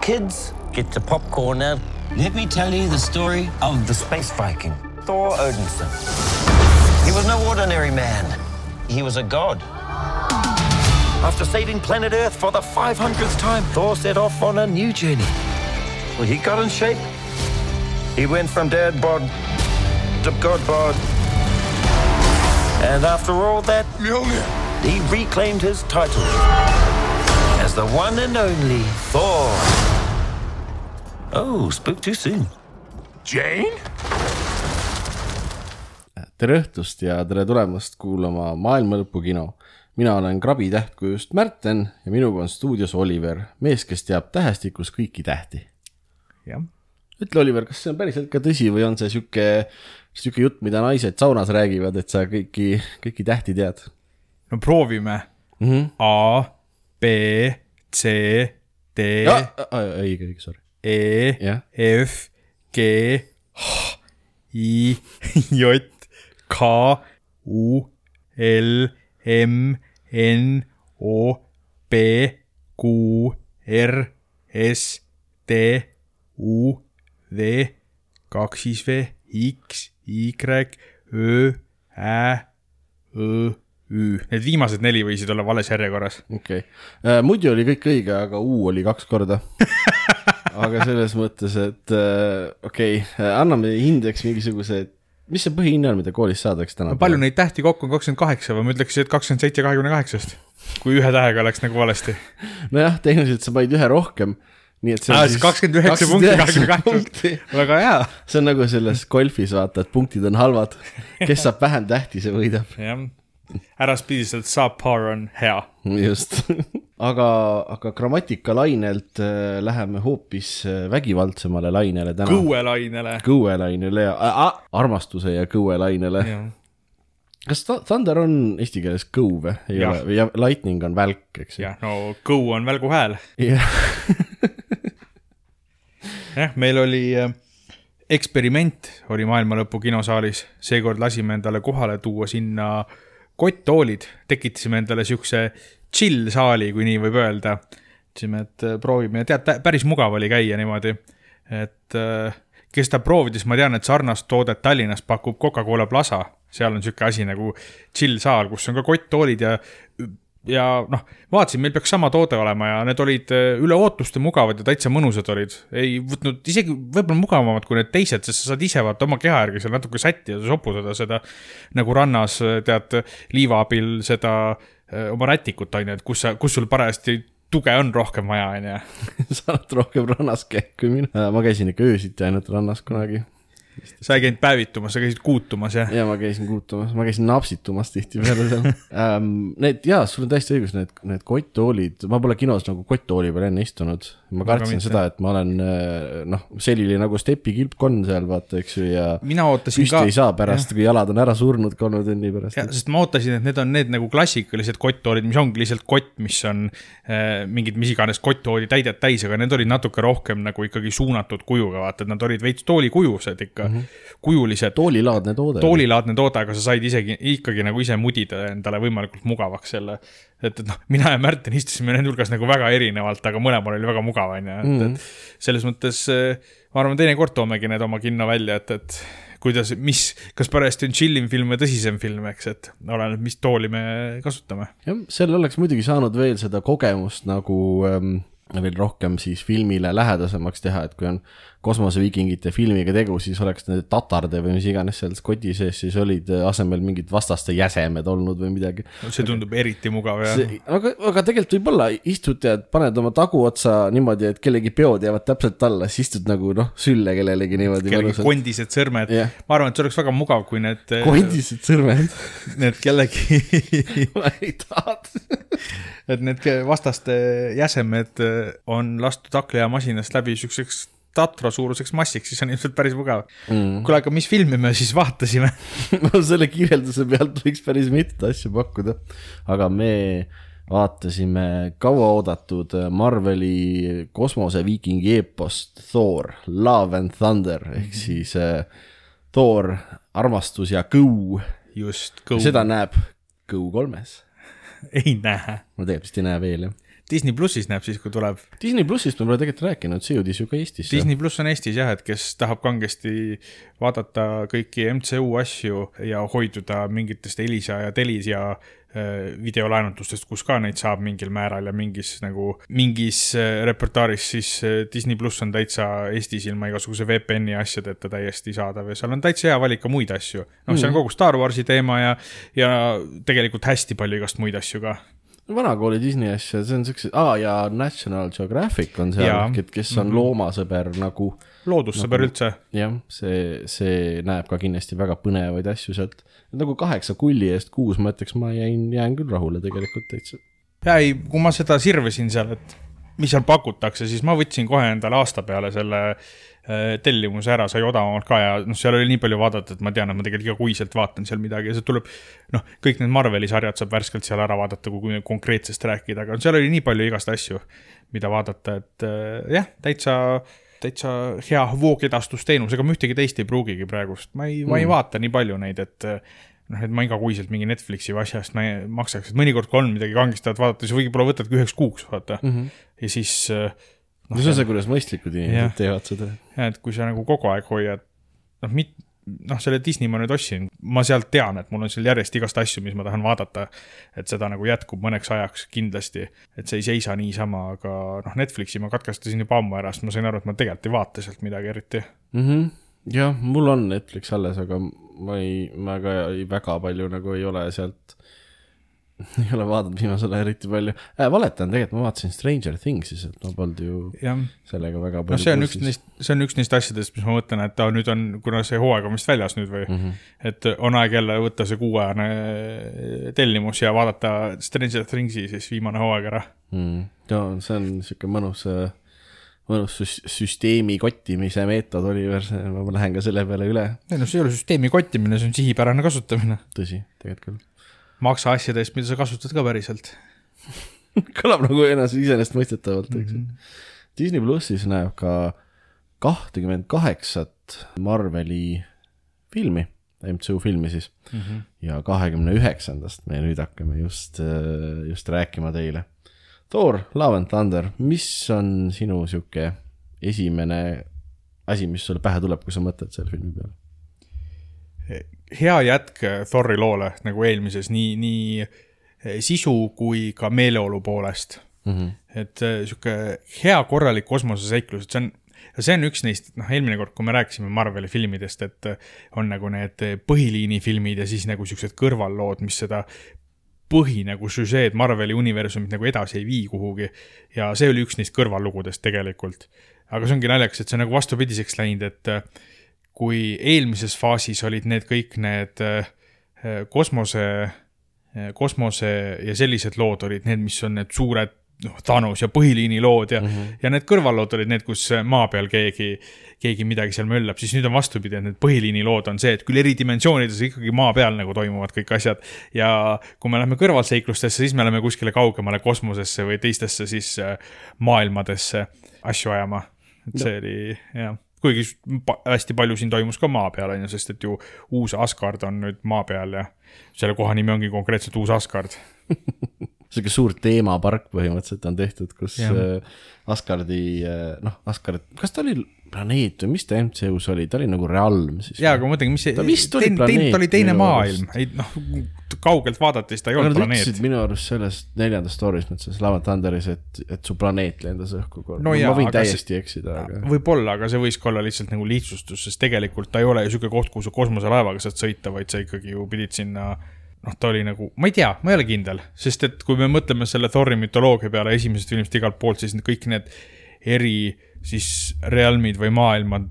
Kids, get the popcorn now. Let me tell you the story of the space Viking, Thor Odinson. He was no ordinary man, he was a god. After saving planet Earth for the 500th time, Thor set off on a new journey. Well, he got in shape. He went from dad bod to god bod. And after all that, he reclaimed his title as the one and only Thor. Oh, spoke too soon. Jane? Tere õhtust ja tere tulemast kuulama Maailma Lõpu kino. mina olen Krabi tähtkujust Märten ja minuga on stuudios Oliver, mees, kes teab tähestikus kõiki tähti. jah, ütle, Oliver, kas see on päriselt ka tõsi või on see sihuke, sihuke jutt, mida naised saunas räägivad, et sa kõiki, kõiki tähti tead no proovime mm. -hmm. A, B, C, D, õige, õige, sorry. E F, G, H, I, J, K, U, L, M, N, O, P, Q, R, S, T, U, V, kaks siis V, X, Y, Ö, Ä, Õ, Ü. Need viimased neli võisid olla vales järjekorras. okei okay., muidu oli kõik õige, aga U oli kaks korda. aga selles mõttes, et äh, okei okay,, anname hindeks mingisuguse, mis see põhihinne on, mida koolis saadakse täna? palju neid tähti kokku on, kakskümmend kaheksa või ma ütleks, et kakskümmend seitse kahekümne kaheksast, kui ühe tähega läks nagu valesti. nojah, tehniliselt sa panid ühe rohkem, nii et see aa, siis kakskümmend üheksa punkti kahekümne kaheksast, väga hea. see on nagu selles golfis vaata, et punktid on halvad, kes saab vähem tähti, see võidab, jah, äraspidiselt subpar on hea. just. aga, aga grammatikalainelt äh, läheme hoopis äh, vägivaldsemale lainele täna. kõuelainele. kõuelainele ja armastuse ja kõuelainele. kas Thunder on eesti keeles kõu või? ei Jah. ole, ja lightning on välk, eks ju. jah, no kõu on välgu hääl. jah, jah, meil oli äh, eksperiment oli maailma lõpu kinosaalis, seekord lasime endale kohale tuua sinna kotttoolid, tekitasime endale siukse chill saali, kui nii võib öelda. ütlesime, et äh, proovime ja tead, päris mugav oli käia niimoodi, et äh, kes tahab proovida, siis ma tean, et sarnast toodet Tallinnas pakub Coca-Cola Plaza, seal on sihuke asi nagu chill saal, kus on ka kotttoolid ja ja noh, vaatasin, meil peaks sama toode olema ja need olid äh, üle ootuste mugavad ja täitsa mõnusad olid. ei võtnud isegi võib-olla mugavamad kui need teised, sest sa saad ise vaata oma keha järgi seal natuke sättida, soputada seda nagu rannas tead liiva abil seda äh, oma rätikut on ju, et kus sa, kus sul parajasti tuge on rohkem vaja, on ju. sa oled rohkem rannas käinud kui mina. ma käisin ikka öösiti ainult rannas kunagi sa ei käinud päevitumas, sa käisid kuutumas jah? ja ma käisin kuutamas, ma käisin napsitumas tihtipeale seal ähm,. Need jaa, sul on täiesti õigus, need, need kotttoolid, ma pole kinos nagu kotttooli peal enne istunud. ma kartsin mitte. seda, et ma olen äh, noh, selline nagu Stepi kilpkonn seal vaata, eks ju, ja mina ootasin ka ei saa pärast, kui jalad on ära surnud kolme tunni pärast ja, sest ma ootasin, et need on need nagu klassikalised kotttoolid, mis ongi lihtsalt kott, mis on äh, mingid mis iganes kotttooli täidet täis, aga need olid natuke rohkem nagu ikkagi suunatud kujuga, vaata, et nad olid veits toolikujused ikka mm, -hmm. kujulised. toolilaadne toode. toolilaadne toode, aga sa said isegi ikkagi nagu ise mudida endale võimalikult mugavaks selle. et, et noh, mina ja Märten istusime nende hulgas nagu väga erinevalt, aga mõlemal oli väga mugav, on ju, et, Mhm. et selles mõttes äh, ma arvan, teinekord toomegi need oma kinno välja, et, et kuidas, mis, kas parajasti on chill im film või tõsisem film, eks, et oleneb, mis tooli me kasutame. jah, seal oleks muidugi saanud veel seda kogemust nagu ähm, veel rohkem siis filmile lähedasemaks teha, et kui on kosmoseviikingite filmiga tegu, siis oleks need tatarde või mis iganes seal koti sees siis olid äh, asemel mingid vastaste jäsemed olnud või midagi. see tundub eriti mugav ja See, aga, aga tegelikult võib-olla istud ja paned oma taguotsa niimoodi, et kellegi peod jäävad täpselt alla, siis istud nagu noh, sülle kellelegi niimoodi kellegi kondised sõrmed Jah. ma arvan, et see oleks väga mugav, kui need, kondised sõrmed, need kellegi ma ei taha. et need ke- vastaste jäsemed äh, on lastud hakklihaamasinast läbi siukseks Tatro suuruseks massiks, siis on ilmselt päris mugav mm.. kuule, aga mis filmi me siis vaatasime? no selle kirjelduse pealt võiks päris mitmeid asju pakkuda, aga me vaatasime kauaoodatud Marveli kosmoseviikingi eepost Thor, Love and Thunder ehk siis äh, Thor, armastus ja kõu. just, Go. seda näeb Kõu kolmes. ei näe. ma tegelikult vist ei näe veel jah. Disney plussis näeb siis, kui tuleb. Disney plussist me pole tegelikult rääkinud, see jõudis ju ka Eestisse. Disney pluss on Eestis jah, et kes tahab kangesti vaadata kõiki MCU asju ja hoiduda mingitest Elisa ja Telia äh, videolaenutustest, kus ka neid saab mingil määral ja mingis nagu, mingis äh, repertuaaris, siis äh, Disney pluss on täitsa Eestis ilma igasuguse VPN-i asjadeta täiesti saadav ja seal on täitsa hea valik ka muid asju. noh, seal on kogu Star Warsi teema ja, ja tegelikult hästi palju igast muid asju ka. Vanakooli Disney asja, see on siukse, aa ja National Geographic on seal kes on mm -hmm. loomasõber nagu loodussõber üldse. jah, see, see näeb ka kindlasti väga põnevaid asju sealt. nagu kaheksa kulli eest kuus, ma ütleks, ma jäin, jään küll rahule tegelikult täitsa. ja ei, kui ma seda sirvisin seal, et mis seal pakutakse, siis ma võtsin kohe endale aasta peale selle äh, tellimuse ära, sai odavamalt ka ja noh, seal oli nii palju vaadata, et ma tean, et ma tegelikult igakuiselt vaatan seal midagi ja see tuleb. noh, kõik need Marveli sarjad saab värskelt seal ära vaadata, kui konkreetsest rääkida, aga seal oli nii palju igast asju, mida vaadata, et äh, jah, täitsa täitsa hea voogedastusteenus, ega ma ühtegi teist ei pruugigi praegust, ma ei mm., ma ei vaata nii palju neid, et noh, et ma igakuiselt mingi Netflixi või asja eest maksaks, et mõnikord, kui on midagi kangistavat vaadata, siis võib-olla võtadki üheks kuuks, vaata mm. -hmm. ja siis äh, no see on see, kuidas mõistlikud inimesed teevad seda. ja et kui sa nagu kogu aeg hoiad, noh, mit-, noh, selle Disney ma nüüd ostsin, ma sealt tean, et mul on seal järjest igast asju, mis ma tahan vaadata. et seda nagu jätkub mõneks ajaks kindlasti, et see ei seisa niisama, aga noh, Netflixi ma katkestasin juba ammu ära, sest ma sain aru, et ma tegelikult ei vaata sealt midagi eriti. mm. -hmm. jah, mul on Netflix alles, aga ma ei, ma ka ei, väga palju nagu ei ole sealt, ei ole vaadanud viimasel ajal eriti palju äh,. valetan, tegelikult ma vaatasin Stranger Things'i sealt, ma polnud ju jah, sellega väga palju see on üks. neist, see on üks neist asjadest, mis ma mõtlen, et aa, nüüd on, kuna see hooaeg on vist väljas nüüd või mm. -hmm. et on aeg jälle võtta see kuuajane tellimus ja vaadata Stranger Thingsi siis viimane hooaeg ära. mm.. no see on sihuke mõnus, mõnus süs- süsteemi kottimise meetod, Oliver, ma lähen ka selle peale üle, ei noh, see ei ole süsteemi kottimine, see on sihipärane kasutamine. tõsi, tegelikult küll. maksa asjade eest, mida sa kasutad ka päriselt. kõlab nagu ennast iseenesestmõistetavalt, eks mm. -hmm. Disney plussis näeb ka kahtekümmend kaheksat Marveli filmi, MCU filmi siis mm. -hmm. ja kahekümne üheksandast me nüüd hakkame just, just rääkima teile. Thor, Love and Thunder, mis on sinu sihuke esimene asi, mis sulle pähe tuleb, kui sa mõtled selle filmi peale? hea jätk Thori loole nagu eelmises, nii, nii sisu kui ka meeleolu poolest mm. -hmm. et äh, sihuke hea korralik kosmoseseiklus, et see on, see on üks neist, noh, eelmine kord, kui me rääkisime Marveli filmidest, et on nagu need põhiliinifilmid ja siis nagu siuksed kõrvallood, mis seda põhi nagu süžeed Marveli universumit nagu edasi ei vii kuhugi. ja see oli üks neist kõrvallugudest tegelikult. aga see ongi naljakas, et see on nagu vastupidiseks läinud, et äh, kui eelmises faasis olid need kõik need äh, kosmose, kosmose ja sellised lood olid need, mis on need suured noh, Thanos ja põhiliini lood ja mm, -hmm. ja need kõrvallood olid need, kus maa peal keegi, keegi midagi seal möllab, siis nüüd on vastupidi, et need põhiliini lood on see, et küll eri dimensioonides ikkagi maa peal nagu toimuvad kõik asjad. ja kui me läheme kõrvalseiklustesse, siis me läheme kuskile kaugemale kosmosesse või teistesse siis äh, maailmadesse asju ajama. et see oli jah kuigi hästi palju siin toimus ka maa peal, on ju, sest et ju uus Asgard on nüüd maa peal ja selle koha nimi ongi konkreetselt uus Asgard. sihuke suur teemapark põhimõtteliselt on tehtud, kus äh, Asgardi, noh, Asgard, kas ta oli planeet või mis ta MCU-s oli, ta oli nagu realm siis. jaa, aga ma mõtlengi, mis see, Ta vist oli planeet ta oli teine maailm, ei noh, kaugelt vaadates ta ei olnud nad planeet. minu arust selles neljandas story's, nüüd selles and Thunderis, et, et su planeet lendas õhku korra. No ma võin aga täiesti eksida, aga võib-olla, aga see võis ka olla lihtsalt nagu lihtsustus, sest tegelikult ta ei ole ju sihuke koht, kuhu sa kosmoselaevaga saad sõita, vaid sa ikkagi ju pidid sinna noh, ta oli nagu, ma ei tea, ma ei ole kindel, sest et kui me mõtleme selle Thori mütoloogia peale esimesest filmist igalt poolt, siis kõik need eri siis realmid või maailmad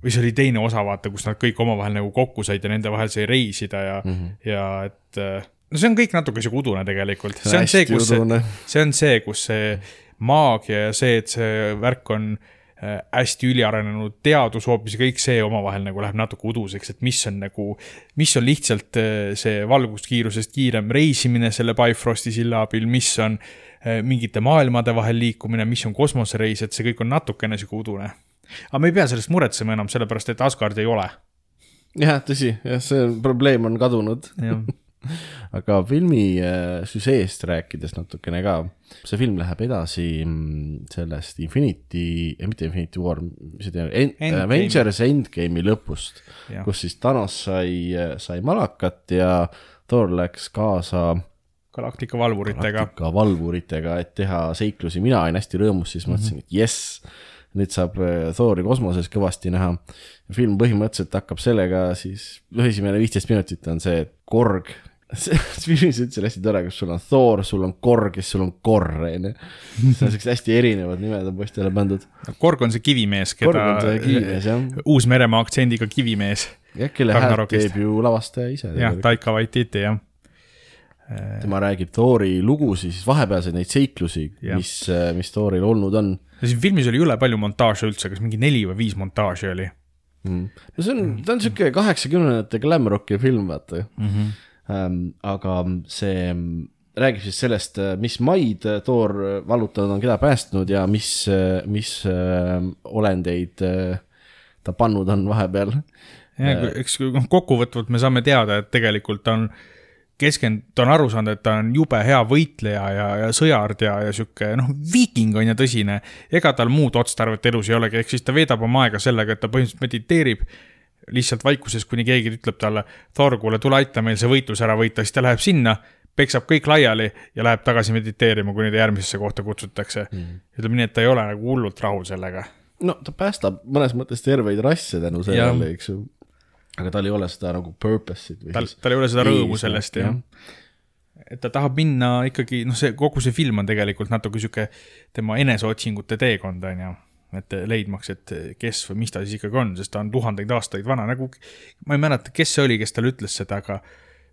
või see oli teine osa, vaata, kus nad kõik omavahel nagu kokku said ja nende vahel sai reisida ja mm, -hmm. ja et äh, no see on kõik natuke sihuke udune tegelikult, see on see, kus see see on see, kus see maagia ja see, et see värk on äh, hästi üliarenenud teadus hoopis ja kõik see omavahel nagu läheb natuke uduseks, et mis on nagu, mis on lihtsalt äh, see valguskiirusest kiirem reisimine selle Bifrosti silla abil, mis on äh, mingite maailmade vahel liikumine, mis on kosmosereis, et see kõik on natukene sihuke udune. aga me ei pea sellest muretsema enam, sellepärast et Asgard ei ole. jah, tõsi, jah, see probleem on kadunud aga filmi äh, süžeest rääkides natukene ka, see film läheb edasi mm, sellest Infinity, mitte Infinity War, mis see teine End,, Avengers Endgame'i lõpust, kus siis Thanos sai, äh, sai malakat ja Thor läks kaasa Galaktika valvuritega. Galaktika valvuritega, et teha seiklusi, mina olin hästi rõõmus, siis mõtlesin mm, -hmm. et jess, nüüd saab äh, Thori kosmoses kõvasti näha. film põhimõtteliselt hakkab sellega siis, noh, esimene viisteist minutit on see, et Korg filmis üldse hästi tore, kus sul on Thor, sul on Korg ja sul on Korr, onju. see on siuksed hästi erinevad nimed on poistele pandud. Korg on see kivimees, keda. Uus-Meremaa aktsendiga kivimees. jah, kelle häält teeb ju lavastaja ise. jah, Taika Waititi, jah tema räägib Thori lugusid, siis vahepealseid neid seiklusi, mis, mis Thoril olnud on. siin filmis oli jõle palju montaaže üldse, kas mingi neli või viis montaaži oli mm.? no see on, ta on sihuke kaheksakümnendate glam rocki film, vaata mm. -hmm aga see räägib siis sellest, äh, mis maid äh, Thor vallutanud on, keda päästnud ja mis, äh, mis olendeid ta pannud on vahepeal. eks noh, kokkuvõtvalt me saame teada, et tegelikult on keskend-, ta on aru saanud, et ta on jube hea võitleja ja, ja sõjard ja, ja sihuke noh, viiking on ju tõsine. ega tal muud otstarvet elus ei olegi, ehk siis ta veedab oma aega sellega, et ta põhimõtteliselt mediteerib lihtsalt vaikuses, kuni keegi ütleb talle, Thor, kuule, tule aita meil see võitlus ära võita, siis ta läheb sinna, peksab kõik laiali ja läheb tagasi mediteerima, kuni ta järgmisesse kohta kutsutakse mm.. ütleme nii, et ta ei ole nagu hullult rahul sellega. no ta päästab mõnes mõttes terveid rasse tänu sellele, eks ju. aga tal ei ole seda nagu purpose'it. tal, tal ei ole seda rõõmu sellest jah ja. et ta tahab minna ikkagi, noh, see kogu see film on tegelikult natuke sihuke tema eneseotsingute teekond, on ju et leidmaks, et kes või mis ta siis ikkagi on, sest ta on tuhandeid aastaid vana, nagu ma ei mäleta, kes see oli, kes talle ütles seda, aga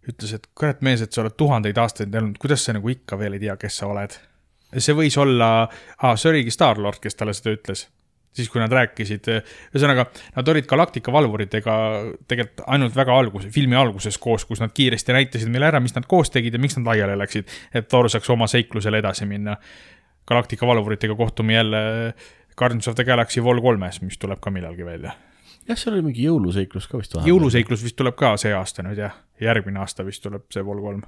ütles, et kurat mees, et sa oled tuhandeid aastaid elanud, kuidas sa nagu ikka veel ei tea, kes sa oled. see võis olla ah,, see oligi Star-Lord, kes talle seda ütles siis kui nad rääkisid, ühesõnaga nad olid Galactica valvuritega tegelikult ainult väga alguses, filmi alguses koos, kus nad kiiresti näitasid meile ära, mis nad koos tegid ja miks nad laiali läksid, et Thor saaks oma seiklusele edasi minna. Galactica valvuritega kohtume jälle Guardians of the Galaxy Vol kolmes, mis tuleb ka millalgi välja. jah, seal oli mingi jõuluseiklus ka vist vahepeal. jõuluseiklus vist tuleb ka see aasta nüüd jah, järgmine aasta vist tuleb see Vol kolm.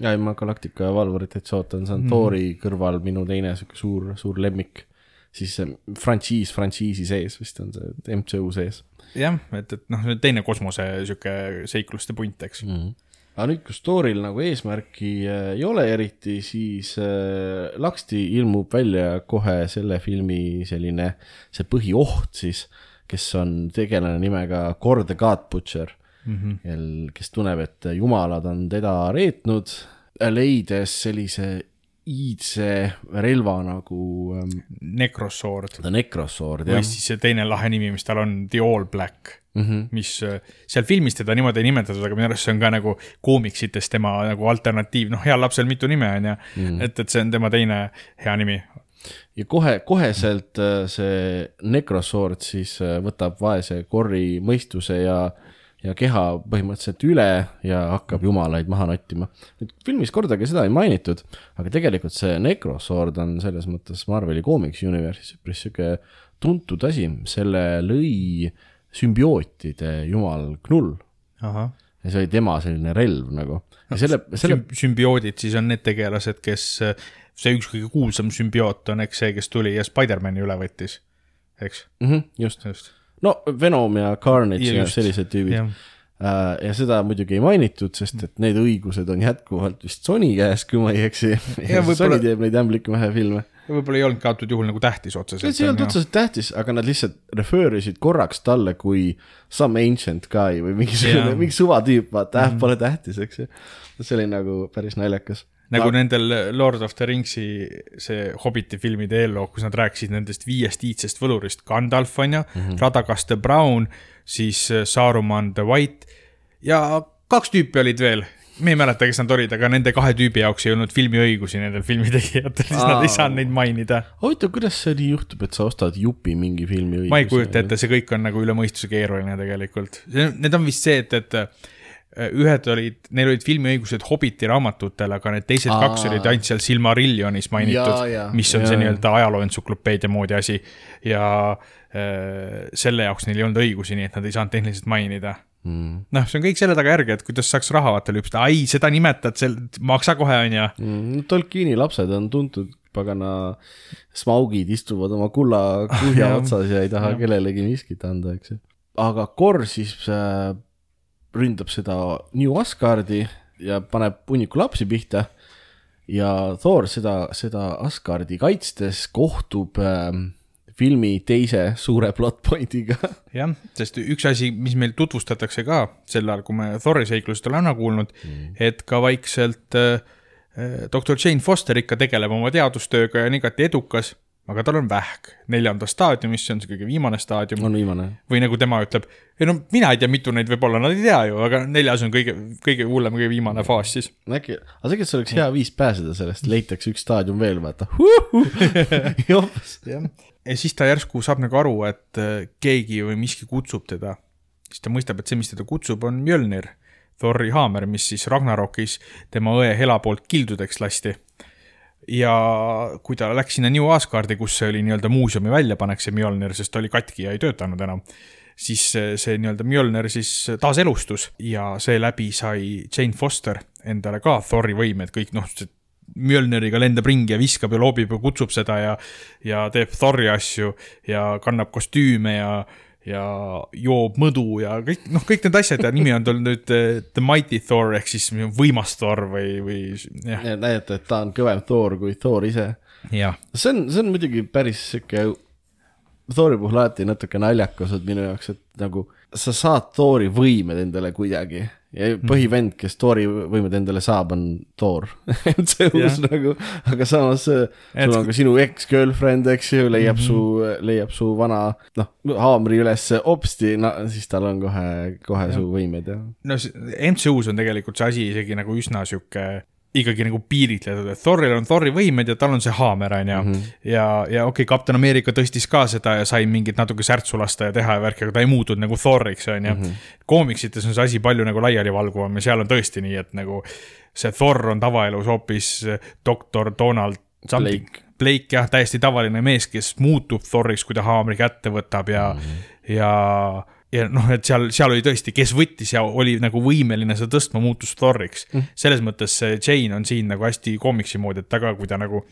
ja, ei ma Galactica ja Valvurit täitsa ootan, see on mm. Tori kõrval minu teine sihuke suur, suur lemmik. siis see frantsiis frantsiisi sees vist on see MCU sees. jah, et, et noh, teine kosmose sihuke seikluste punt, eks mm. -hmm aga nüüd, kui story'l nagu eesmärki äh, ei ole eriti, siis äh, Laksti ilmub välja kohe selle filmi selline, see põhioht siis, kes on tegelane nimega Cord the God Butcher mm, -hmm. kes tunneb, et jumalad on teda reetnud, leides sellise iidse relva nagu ähm,. Necrosword. The Necrosword, jah. või siis see teine lahe nimi, mis tal on, The All Black mm, -hmm. mis äh, seal filmis teda niimoodi ei nimetatud, aga minu arust see on ka nagu koomiksites tema nagu alternatiiv, noh, heal lapsel mitu nime on ju mm, -hmm. et, et see on tema teine hea nimi. ja kohe, koheselt äh, see Necrosword siis äh, võtab vaese Corri mõistuse ja ja keha põhimõtteliselt üle ja hakkab jumalaid maha nottima. nüüd filmis kordagi seda ei mainitud, aga tegelikult see Necrosword on selles mõttes Marveli Comics Universe'is üpris sihuke tuntud asi, selle lõi sümbiootide jumal Knull. ja see oli tema selline relv nagu. ja selle, selle. sümbioodid siis on need tegelased, kes, see üks kõige kuulsam sümbioot on, eks see, kes tuli ja Spider-man'i üle võttis, eks mm. -hmm, just, just., no Venom ja Carnage ja, ja sellised tüübid ja äh, ja seda muidugi ei mainitud, sest et need õigused on jätkuvalt vist Sony käes, kui ma ei eksi. Sony teeb neid ämblikumehhe filme võib-olla ei olnudki antud juhul nagu tähtis otseselt. see ei olnud otseselt tähtis, aga nad lihtsalt refer isid korraks talle kui some ancient guy või mingisugune, mingi suvatüüp, vaata äh, pole tähtis, eks ju. see oli nagu päris naljakas. Nagu aga... nendel Lord of the Ringsi see Hobbiti filmide eelloo, kus nad rääkisid nendest viiest iidsest võlurist, Gandalf on ju mm -hmm., Radagast the Brown, siis äh, Saruman the White ja kaks tüüpi olid veel me ei mäleta, kes nad olid, aga nende kahe tüübi jaoks ei olnud filmiõigusi nendel filmitegijatel, siis nad ei saanud neid mainida. huvitav, kuidas see nii juhtub, et sa ostad jupi mingi filmi õiguse? ma ei kujuta ette, see kõik on nagu üle mõistuse keeruline tegelikult. Need on vist see, et, et ühed olid, neil olid filmiõigused Hobbiti raamatutel, aga need teised Aa. kaks olid ainult seal Silmarillionis mainitud, mis on ja, see nii-öelda ajaloo entsüklopeedia moodi asi. ja äh, selle jaoks neil ei olnud õigusi, nii et nad ei saanud tehniliselt mainida mm.. noh, see on kõik selle tagajärgi, et kuidas saaks raha vaata lüpsta, ai, seda nimetad, sel-, maksa kohe, on ju mm,. Tolkieni lapsed on tuntud, pagana smaugid istuvad oma kulla kuhja otsas ja ei taha ja. kellelegi miskit anda, eks ju. aga Kor siis äh, ründab seda New Asgardi ja paneb hunniku lapsi pihta ja Thor seda, seda Asgardi kaitstes kohtub äh, filmi teise suure plot point'iga. jah, sest üks asi, mis meil tutvustatakse ka sel ajal, kui me Thori seiklusest oleme kuulnud mm., et ka vaikselt äh, äh doktor Jane Foster ikka tegeleb oma teadustööga ja on igati edukas, aga tal on vähk neljandas staadiumis, see on see kõige viimane staadium. on viimane. või nagu tema ütleb, ei no mina ei tea, mitu neid võib olla, nad ei tea ju, aga neljas on kõige, kõige hullem, kõige viimane faas siis. äkki, aga tegelikult see oleks hea viis pääseda sellest, leitakse üks staadium veel, vaata jops. jah ja siis ta järsku saab nagu aru, et äh, keegi või miski kutsub teda. siis ta mõistab, et see, mis teda kutsub, on Mjölnir, Thori haamer, mis siis Ragnarokis tema õe Hela poolt kildudeks lasti. Ja kui ta läks sinna New Asgardi, kus see oli nii-öelda muuseumi väljapanek, see Mjölnir, sest ta oli katki ja ei töötanud enam, siis see, see nii-öelda Mjölnir siis taaselustus ja seeläbi sai Jane Foster endale ka Thori võimed, kõik noh, Mjölneriga lendab ringi ja viskab ja loobib ja kutsub seda ja, ja teeb Thori asju ja kannab kostüüme ja, ja joob mõdu ja kõik, noh, kõik need asjad ja nimi on tal nüüd uh, The Mighty Thor ehk siis võimas Thor või, või jah. näidata, et ta on kõvem Thor kui Thor ise. see on, see on muidugi päris sihuke, Thori puhul alati natuke naljakas on minu jaoks, et nagu sa saad Thori võimed endale kuidagi ja mhm. põhivend, kes Thori võimed endale saab, on Thor see uus nagu, aga samas sul et... on ka sinu ex-girlfriend, eks ju, leiab mm -hmm. su, leiab su vana, noh, haamri üles hopsti, no siis tal on kohe, kohe ja. su võimed ja. no MCU-s on tegelikult see asi isegi nagu üsna sihuke ikkagi nagu piiritletud, et Thoril on Thori võimed ja tal on see haamer, on ju. Mhm. ja, ja okei okay,, Kapten Ameerika tõstis ka seda ja sai mingit natuke särtsu lasta ja teha ja värki, aga ta ei muutunud nagu Thoriks, on ju. Mhm. koomiksites on see asi palju nagu laialivalguvam ja seal on tõesti nii, et nagu see Thor on tavaelus hoopis doktor Donald Blake. Blake jah, täiesti tavaline mees, kes muutub Thoriks, kui ta haamri kätte võtab ja mm, -hmm. ja ja noh, et seal, seal oli tõesti, kes võttis ja oli nagu võimeline seda tõstma, muutus Thoriks mm.. selles mõttes see Jane on siin nagu hästi koomiksi moodi, et ta ka, kui ta nagu.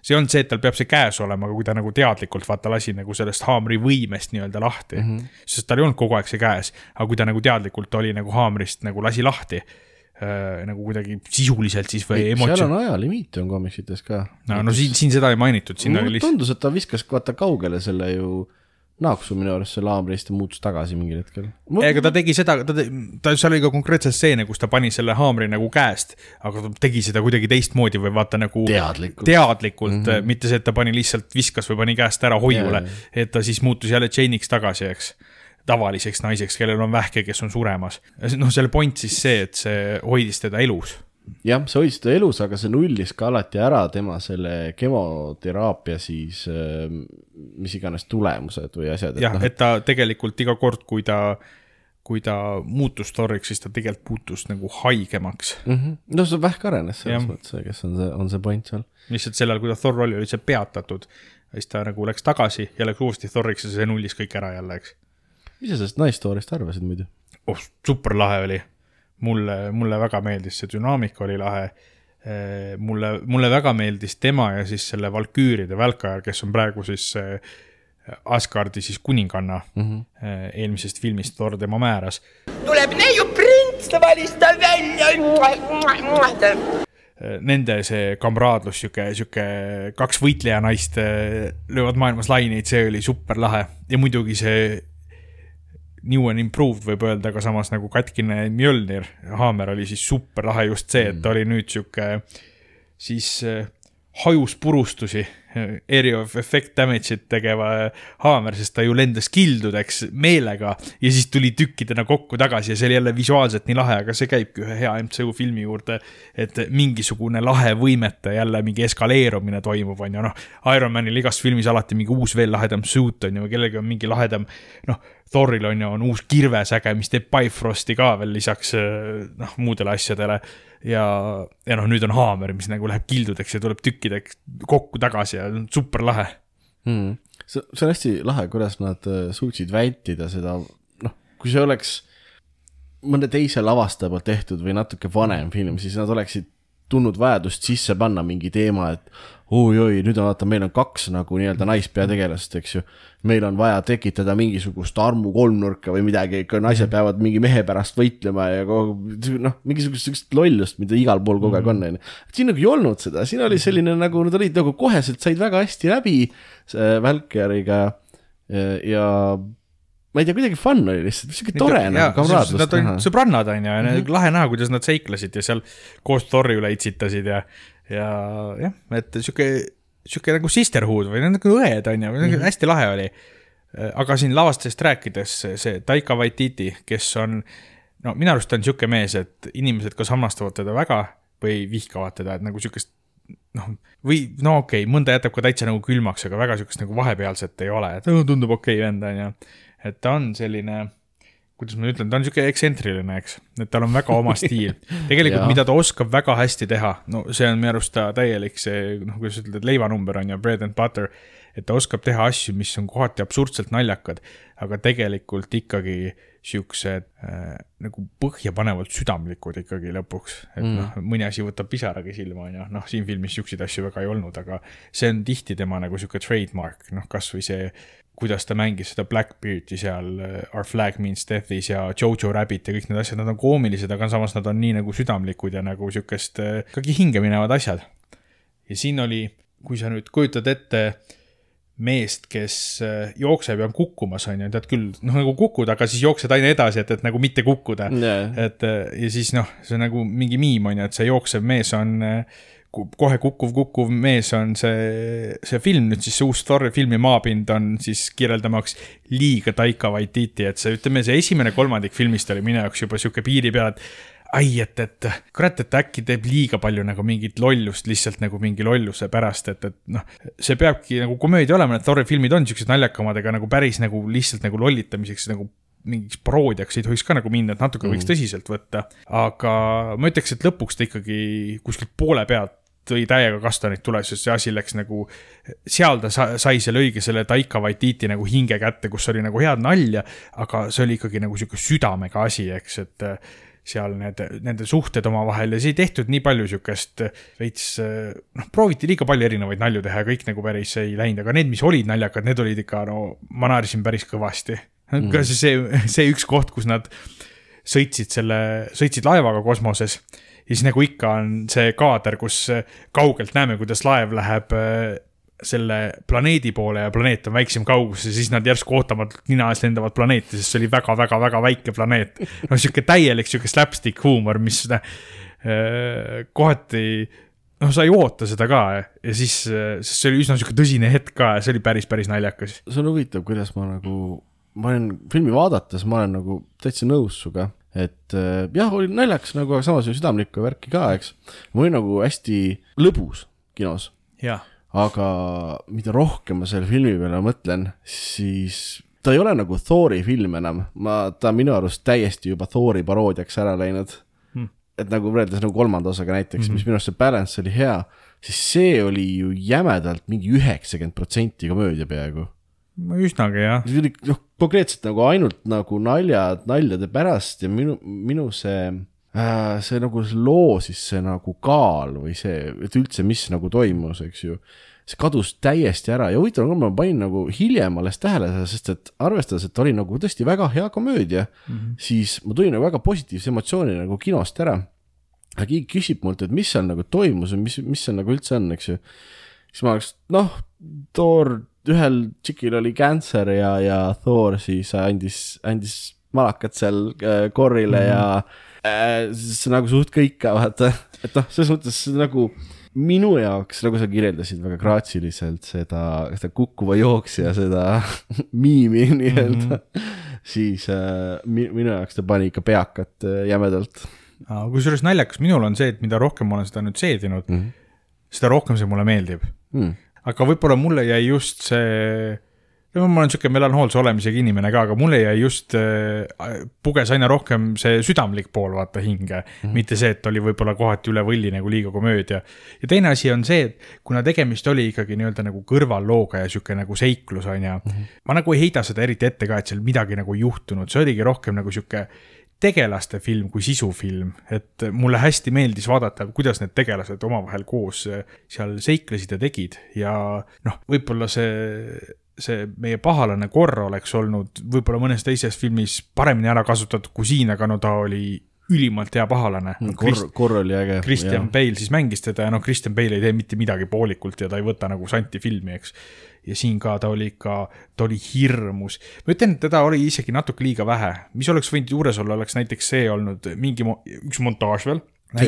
see ei olnud see, et tal peab see käes olema, aga kui ta nagu teadlikult vaata lasi nagu sellest haamri võimest nii-öelda lahti mm. -hmm. sest tal ei olnud kogu aeg see käes, aga kui ta nagu teadlikult oli nagu haamrist nagu lasi lahti äh, nagu kuidagi sisuliselt siis või emotsioon. seal on ajalimiit on komiksites ka. no, no siin, siin seda ei mainitud, siin oli lihtsalt. tundus, et ta viskas vaata kaugele selle ju naaksu minu arust selle haamrist ja muutus tagasi mingil hetkel. ega ta tegi seda, ta, ta, seal oli ka konkreetselt stseene, kus ta pani selle haamri nagu käest, aga ta tegi seda kuidagi teistmoodi või vaata nagu teadlikult, teadlikult mm, -hmm. mitte see, et ta pani lihtsalt, viskas või pani käest ära hoiule, et ta siis muutus jälle Jane'iks tagasi, eks tavaliseks naiseks, kellel on vähke, kes on suremas. noh, selle point siis see, et see hoidis teda elus jah, see hoidis teda elus, aga see nullis ka alati ära tema selle kemoteraapia siis äh, mis iganes tulemused või asjad. jah, et, no, et ta tegelikult iga kord, kui ta, kui ta muutus Thoriks, siis ta tegelikult muutus nagu haigemaks mm. -hmm. no see vähk arenes selles mõttes, kes on see, on see point seal. lihtsalt sellal, kui ta Thor oli, oli see peatatud. siis ta nagu läks tagasi ja läks uuesti Thoriks ja see nullis kõik ära jälle, eks. mis sa sellest Nice Story'st arvasid muidu? oh, super lahe oli mulle, mulle väga meeldis, see dünaamika oli lahe. mulle, mulle väga meeldis tema ja siis selle Valküüride välkaja, kes on praegu siis Asgardi siis kuninganna mm -hmm. eelmisest filmist Thor tema määras. tuleb neiu prints, ta valis ta välja. Nende see kamraadlus, sihuke, sihuke kaks võitlejanaist löövad maailmas laineid, see oli super lahe ja muidugi see new and improved võib öelda, aga samas nagu katkine Mjölnir, haamer oli siis super lahe just see, et ta oli nüüd sihuke siis äh, hajus purustusi area of effect damage'it tegeva haamer, sest ta ju lendas kildudeks meelega ja siis tuli tükkidena kokku tagasi ja see oli jälle visuaalselt nii lahe, aga see käibki ühe hea MCU filmi juurde. et mingisugune lahe võimete jälle mingi eskaleerumine toimub, on ju, noh. Ironmanil igas filmis alati mingi uus veel lahedam suit on ju, või kellelgi on mingi lahedam, noh. Thoril on ju, on uus kirvesäge, mis teeb Bifrosti ka veel lisaks noh, muudele asjadele ja, ja noh, nüüd on haamer, mis nagu läheb kildudeks ja tuleb tükkideks kokku tagasi ja super lahe hmm.. see, see on hästi lahe, kuidas nad äh, suutsid vältida seda, noh, kui see oleks mõne teise lavastaja poolt tehtud või natuke vanem film, siis nad oleksid tundnud vajadust sisse panna mingi teema, et oi-oi, nüüd vaata, meil on kaks nagu nii-öelda naispeategelast, eks ju. meil on vaja tekitada mingisugust armu kolmnurka või midagi, naised peavad mingi mehe pärast võitlema ja noh, mingisugust sihukest lollust, mida igal pool kogu aeg on, on ju. siin nagu ei olnud seda, siin oli selline nagu, nad olid nagu koheselt said väga hästi läbi Valkyriga ja, ja ma ei tea, kuidagi fun oli lihtsalt, sihuke tore nagu kamraadlust. Nad olid sõbrannad on ju ja mm -hmm. lahe näha, kuidas nad seiklesid ja seal koos Thori üle itsitasid ja, ja jah, et sihuke, sihuke nagu sisterhood või nagu õed on ju mm, -hmm. hästi lahe oli. aga siin lavastajast rääkides, see Taika Waititi, kes on, no minu arust on sihuke mees, et inimesed kas hammastavad teda väga või vihkavad teda, et nagu sihukest noh, või no okei okay,, mõnda jätab ka täitsa nagu külmaks, aga väga sihukest nagu vahepealset ei ole, et tundub okei okay, vend on ju et ta on selline, kuidas ma ütlen, ta on sihuke ekstsentriline, eks, et tal on väga oma stiil. tegelikult mida ta oskab väga hästi teha, no see on minu arust ta täielik see, noh, kuidas ütelda, leivanumber on ju, bread and butter. et ta oskab teha asju, mis on kohati absurdselt naljakad, aga tegelikult ikkagi siuksed äh, nagu põhjapanevalt südamlikud ikkagi lõpuks. et mm. noh, mõni asi võtab pisaragi silma, on ju, noh, siin filmis siukseid asju väga ei olnud, aga see on tihti tema nagu sihuke trademark, noh, kasvõi see kuidas ta mängis seda Blackbeardi seal äh, Our Flag Means Death'is ja Jojo Rabbit ja kõik need asjad, nad on koomilised, aga samas nad on nii nagu südamlikud ja nagu sihukest äh, ikkagi hinge minevad asjad. ja siin oli, kui sa nüüd kujutad ette meest, kes äh, jookseb ja on kukkumas, on ju, tead küll, noh nagu kukud, aga siis jooksed aina edasi, et, et nagu mitte kukkuda yeah.. et ja siis noh, see on nagu mingi miim on ju, et see jooksev mees on äh, kohe kukkuv, kukkuv mees on see, see film nüüd siis, see uus story, filmi maapind on siis kirjeldamaks liiga Taika Waititi, et see, ütleme, see esimene kolmandik filmist oli minu jaoks juba sihuke piiri peal, et ai, et, et kurat, et äkki teeb liiga palju nagu mingit lollust lihtsalt nagu mingi lolluse pärast, et, et noh, see peabki nagu komöödia olema, need Thori filmid on siuksed naljakamad, aga nagu päris nagu lihtsalt nagu lollitamiseks nagu mingiks paroodiaks ei tohiks ka nagu minna, et natuke võiks mm. tõsiselt võtta. aga ma ütleks, et lõpuks ta ikkagi kuskilt poole pealt tõi täiega kastanid tules, sest see asi läks nagu, seal ta sai selle õige selle Taika Waititi nagu hinge kätte, kus oli nagu head nalja, aga see oli ikkagi nagu sihuke südamega asi, eks, et äh, seal need, nende suhted omavahel ja siis ei tehtud nii palju sihukest veits, äh, noh, prooviti liiga palju erinevaid nalju teha ja kõik nagu päris ei läinud, aga need, mis olid naljakad, need olid ikka, no ma naersin päris kõvasti. Mm.. ka see, see üks koht, kus nad sõitsid selle, sõitsid laevaga kosmoses ja siis nagu ikka on see kaader, kus äh, kaugelt näeme, kuidas laev läheb äh, selle planeedi poole ja planeet on väiksem kaugus ja siis nad järsku ootamatult nina ees lendavad planeeti, sest see oli väga-väga-väga väike planeet. noh, sihuke täielik sihuke slapstick huumor, mis äh, kohati noh, sa ei oota seda ka ja siis, sest see oli üsna sihuke tõsine hetk ka ja see oli päris, päris naljakas. see on huvitav, kuidas ma nagu, ma olen filmi vaadates, ma olen nagu täitsa nõus sinuga et äh, jah, oli naljakas nagu, aga samas oli südamlikku värki ka, eks. mul oli nagu hästi lõbus kinos. aga mida rohkem ma selle filmi peale mõtlen, siis ta ei ole nagu Thori film enam, ma, ta on minu arust täiesti juba Thori paroodiaks ära läinud hmm.. et nagu võrreldes nagu kolmanda osaga näiteks mm, -hmm. mis minu arust see balance oli hea, siis see oli ju jämedalt mingi üheksakümmend protsenti komöödia peaaegu üsnagi jah. noh, konkreetselt nagu ainult nagu naljad, naljade pärast ja minu, minu see äh,, see nagu see loo siis see nagu kaal või see, et üldse, mis nagu toimus, eks ju. see kadus täiesti ära ja huvitav on, ma panin nagu hiljem alles tähele seda, sest et arvestades, et oli nagu tõesti väga hea komöödia mm, -hmm. siis ma tulin nagu väga positiivse emotsiooni nagu kinost ära. aga keegi küsib mult, et mis seal nagu toimus ja mis, mis seal nagu üldse on, eks ju. siis ma oleks, noh, Thor ühel tšikil oli cancer ja, ja Thor siis andis, andis malakat seal äh, korrile mm -hmm. ja äh, see nagu suht kõik ka vaata, et noh, selles mõttes nagu minu jaoks, nagu sa kirjeldasid väga graatsiliselt seda, seda kukkuva jooksja, seda miimi nii-öelda mm, -hmm. siis äh, mi, minu jaoks ta pani ikka peakat äh, jämedalt kusjuures naljakas minul on see, et mida rohkem ma olen seda nüüd seedinud mm, -hmm. seda rohkem see mulle meeldib mm.. Aga võib-olla mulle jäi just see, no ma olen sihuke melanhoolse olemisega inimene ka, aga mulle jäi just äh,, puges aina rohkem see südamlik pool vaata hinge mm, -hmm. mitte see, et oli võib-olla kohati üle võlli nagu liiga komöödia. ja teine asi on see, et kuna tegemist oli ikkagi nii-öelda nagu kõrvallooga ja sihuke nagu seiklus on ju mm, -hmm. ma nagu ei heida seda eriti ette ka, et seal midagi nagu ei juhtunud, see oligi rohkem nagu sihuke tegelaste film kui sisufilm, et mulle hästi meeldis vaadata, kuidas need tegelased omavahel koos seal seiklesid ja tegid ja noh, võib-olla see see meie pahalane korra oleks olnud võib-olla mõnes teises filmis paremini ära kasutatud kui siin, aga no ta oli ülimalt hea pahalane no,. korr, korr oli äge. Christian Bale siis mängis teda ja noh, Christian Bale ei tee mitte midagi poolikult ja ta ei võta nagu santi filmi, eks. Ja siin ka ta oli ikka, ta oli hirmus. ma ütlen, teda oli isegi natuke liiga vähe, mis oleks võinud juures olla, oleks näiteks see olnud mingi mo, üks montaaž veel.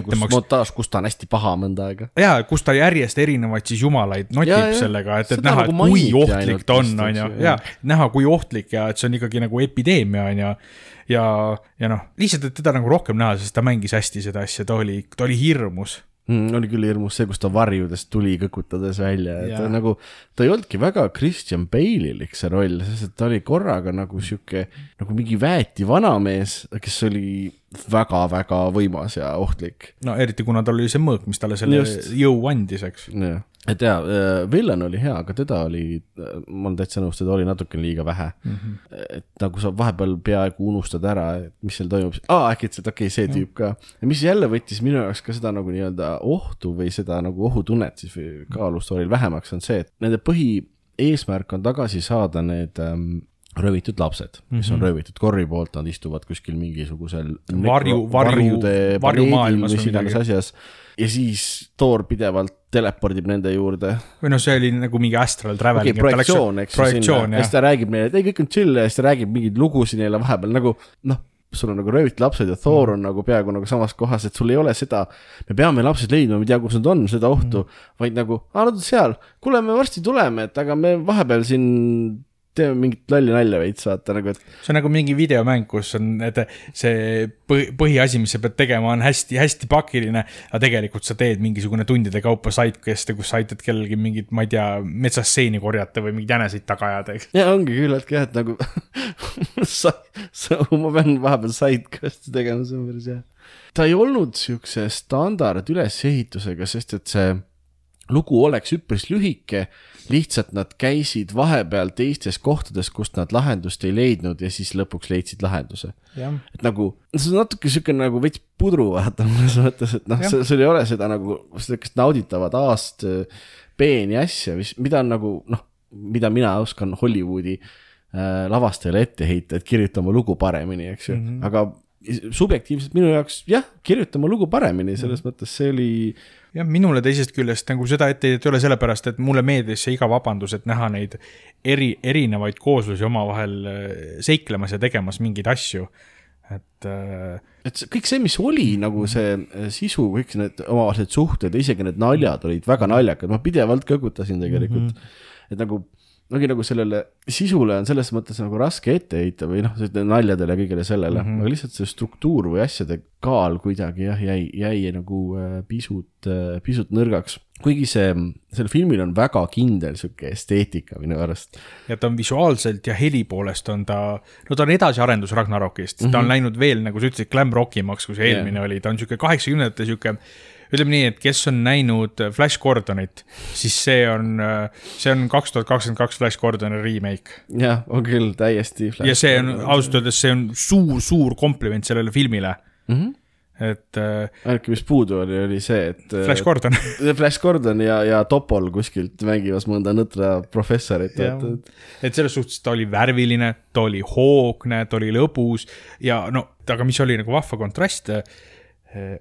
kus montaaž, kus ta on hästi paha mõnda aega. ja, kus ta järjest erinevaid siis jumalaid notib Ja, ja, sellega, et, et näha, nagu et kui mainiti ohtlik ta on, on ju ja näha, kui ohtlik ja et see on ikkagi nagu epideemia, on ju. ja, ja noh, lihtsalt, et teda nagu rohkem näha, sest ta mängis hästi seda asja, ta oli, ta oli hirmus mm,. oli küll hirmus see, kus ta varjudest tuli kõkutades välja, et ta nagu, ta ei olnudki väga Christian Bale'ilik see roll, sest et ta oli korraga nagu sihuke, nagu mingi väeti vanamees, kes oli väga-väga võimas ja ohtlik. no eriti kuna tal oli see mõõk, mis talle selle. Just. jõu andis, eks. jah, et jaa, Villan oli hea, aga teda oli, ma olen täitsa nõus, teda oli natuke liiga vähe mm. -hmm. et nagu sa vahepeal peaaegu unustad ära, mis seal toimub, aa äkitselt okei okay,, see tüüp ka. mis jälle võttis minu jaoks ka seda nagu nii-öelda ohtu või seda nagu ohutunnet siis või kaalustooril vähemaks, on see, et nende põhieesmärk on tagasi saada need ähm, röövitud lapsed, mis mm -hmm. on röövitud korri poolt, nad istuvad kuskil mingisugusel Varju- varju- varjude varjumaailmas planeedil, mis või iganes asjas. Ja siis Thor pidevalt telepordib nende juurde. Või noh, see oli nagu mingi astral traveling okay,, projektsioon, eks ju, sinna, ja siis ta räägib neile, et ei, kõik on chill ja siis ta räägib mingeid lugusid neile vahepeal nagu noh, sul on nagu röövitud lapsed ja Thor on nagu peaaegu nagu samas kohas, et sul ei ole seda, me peame lapsed leidma, me ei tea, kus nad on, seda ohtu mm., vaid nagu, aa, nad on seal, kuule, me varsti tuleme, et aga me vahepeal siin teeme mingit lolli nalja veits, vaata nagu, et see on nagu mingi videomäng, kus on, et see põhi, põhiasi, mis sa pead tegema, on hästi-hästi pakiline, aga tegelikult sa teed mingisugune tundide kaupa sidequest'e, kus sa aitad kellelgi mingit, ma ei tea, metsas seeni korjata või mingeid jäneseid taga ajada, eks. ja ongi küllaltki jah, et nagu sa, sa, ma pean vahepeal sidequest'i tegema, see on päris hea. ta ei olnud siukse standard ülesehitusega, sest et see lugu oleks üpris lühike, lihtsalt nad käisid vahepeal teistes kohtades, kust nad lahendust ei leidnud ja siis lõpuks leidsid lahenduse. et nagu, see on natuke siuke nagu veits pudru vaata mõnes mõttes, et noh, sul ei ole seda nagu sihukest nauditavat A-st B-ni asja, mis, mida on nagu noh, mida mina oskan Hollywoodi äh, lavastajale ette heita, et kirjuta oma lugu paremini, eks ju mm, -hmm. aga subjektiivselt minu jaoks jah, kirjuta oma lugu paremini, selles -hmm. mõttes see oli jah, minule teisest küljest nagu seda etteheidet ei ole sellepärast, et mulle meeldis see iga vabandus, et näha neid eri, erinevaid kooslusi omavahel äh, seiklemas ja tegemas mingeid asju. et äh, et see, kõik see, mis oli nagu see äh, sisu, kõik need omavahelised suhted ja isegi need naljad olid väga naljakad, ma pidevalt kõgutasin tegelikult mm. -hmm. et nagu, ongi nagu sellele sisule on selles mõttes nagu raske ette heita või noh, naljadele ja kõigele sellele mm, -hmm. aga lihtsalt see struktuur või asjade kaal kuidagi jah, jäi, jäi nagu äh, pisut äh,, pisut nõrgaks. kuigi see, sellel filmil on väga kindel sihuke esteetika minu arust. ja ta on visuaalselt ja heli poolest on ta, no ta on edasiarendus Ragnarokist mm, -hmm. ta on läinud veel, nagu sa ütlesid, glam rockimaks, kui see eelmine oli, ta on sihuke kaheksakümnendate sihuke ütleme nii, et kes on näinud Flash Gordonit, siis see on, see on kaks tuhat kakskümmend kaks Flash Gordoni remake. jah, on küll täiesti. ja see on ausalt öeldes, see on suur-suur kompliment sellele filmile mm. -hmm. et äh, ainuke, mis puudu oli, oli see, et. Flash Gordon Flash Gordon ja, ja Topol kuskilt mängimas mõnda nõtra professorit, et, et selles suhtes ta oli värviline, ta oli hoogne, ta oli lõbus ja no, aga mis oli nagu vahva kontrast,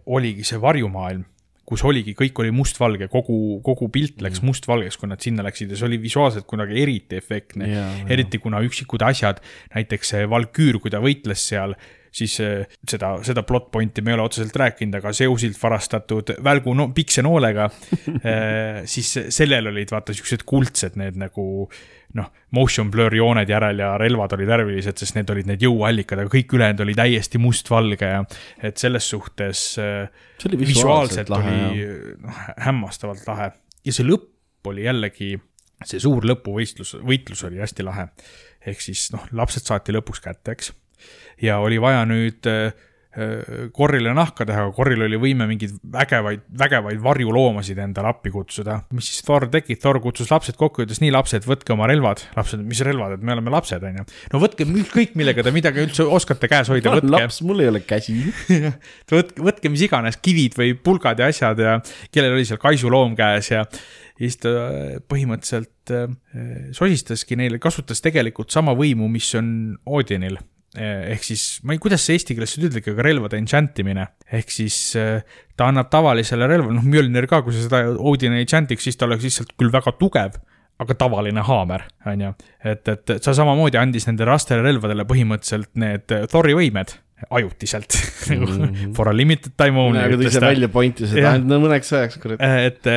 oligi see varjumaailm, kus oligi, kõik oli mustvalge, kogu, kogu pilt läks mustvalgeks, kui nad sinna läksid. Ja see oli visuaalselt kunagi eriti efektne. Jaa. eriti kuna üksikud asjad, näiteks see Valküür, kui ta võitles seal, siis äh, seda, seda plot point'i me ei ole otseselt rääkinud, aga Zeusilt varastatud välgu no, piksenoolega äh, siis sellel olid vaata siuksed kuldsed need nagu noh, motion blur jooned järel ja relvad olid värvilised, sest need olid need jõuallikad, aga kõik ülejäänud oli täiesti mustvalge ja et selles suhtes see oli visuaalselt visuaalselt lahe oli noh, hämmastavalt lahe ja see lõpp oli jällegi, see suur lõpuvõistlus, võitlus oli hästi lahe. ehk siis noh, lapsed saati lõpuks kätte, eks. ja oli vaja nüüd äh, korrile nahka teha, aga korril oli võime mingeid vägevaid, vägevaid varjuloomasid endale appi kutsuda. mis siis Thor tegi, Thor kutsus lapsed kokku, ütles nii lapsed, võtke oma relvad. lapsed, mis relvad, et me oleme lapsed, on ju. no võtke ükskõik millega te midagi üldse oskate käes hoida, võtke laps, mul ei ole käsi. võtke, võtke mis iganes kivid või pulgad ja asjad ja kellel oli seal kaisuloom käes ja ja siis ta põhimõtteliselt äh, sosistaski neile, kasutas tegelikult sama võimu, mis on Odinil. Ehk siis, ma ei, kuidas see eesti keeles nüüd ütlegi, aga relvade enchant imine. ehk siis äh, ta annab tavalisele relva, noh Mjölnir ka, kui sa seda Odini enchant'iks, siis ta oleks lihtsalt küll väga tugev aga tavaline haamer, on ju. et, et sa samamoodi andis nendele rastele relvadele põhimõtteliselt need Thori võimed ajutiselt mm. -hmm. For a limited time only. aga ta ise välja pointis, et ainult mõneks ajaks, kurat. et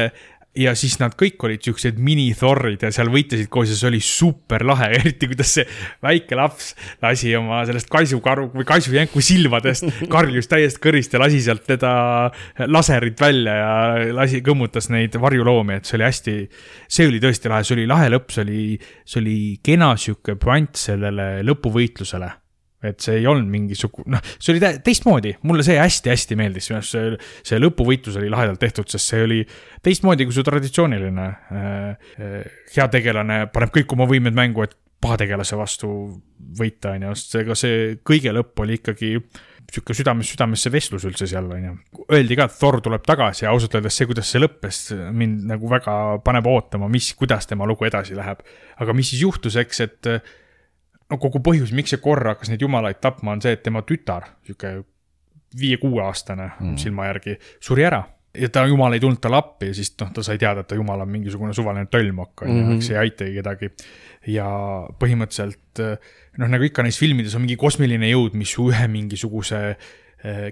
ja siis nad kõik olid siuksed mini-Thorid ja seal võitlesid koos ja see oli super lahe, eriti kuidas see väike laps lasi oma sellest kaisukaru või kaisujänku silmadest, karjus täiesti kõrist ja lasi sealt teda laserit välja ja lasi, kõmmutas neid varjuloomi, et see oli hästi, see oli tõesti lahe, see oli lahe lõpp, see oli, see oli kena sihuke puänt sellele lõpuvõitlusele et see ei olnud mingisugune, noh, see oli teistmoodi, mulle see hästi-hästi meeldis, minu arust see, see lõpuvõitlus oli lahedalt tehtud, sest see oli teistmoodi kui su traditsiooniline äh, äh, heategelane paneb kõik oma võimed mängu, et pahategelase vastu võita, on ju, sest ega see kõige lõpp oli ikkagi sihuke südamest südamesse vestlus üldse seal, on ju. Öeldi ka, et Thor tuleb tagasi ja ausalt öeldes see, kuidas see lõppes, mind nagu väga paneb ootama, mis, kuidas tema lugu edasi läheb. aga mis siis juhtus, eks, et no kogu põhjus, miks see korra hakkas neid jumalaid tapma, on see, et tema tütar, sihuke viie-kuueaastane mm. silma järgi, suri ära ja ta jumal ei tulnud talle appi ja siis noh, ta sai teada, et ta jumal on mingisugune suvaline tölmokk on ju, eks ei aitagi kedagi. ja põhimõtteliselt noh, nagu ikka neis filmides on mingi kosmiline jõud, mis ühe mingisuguse,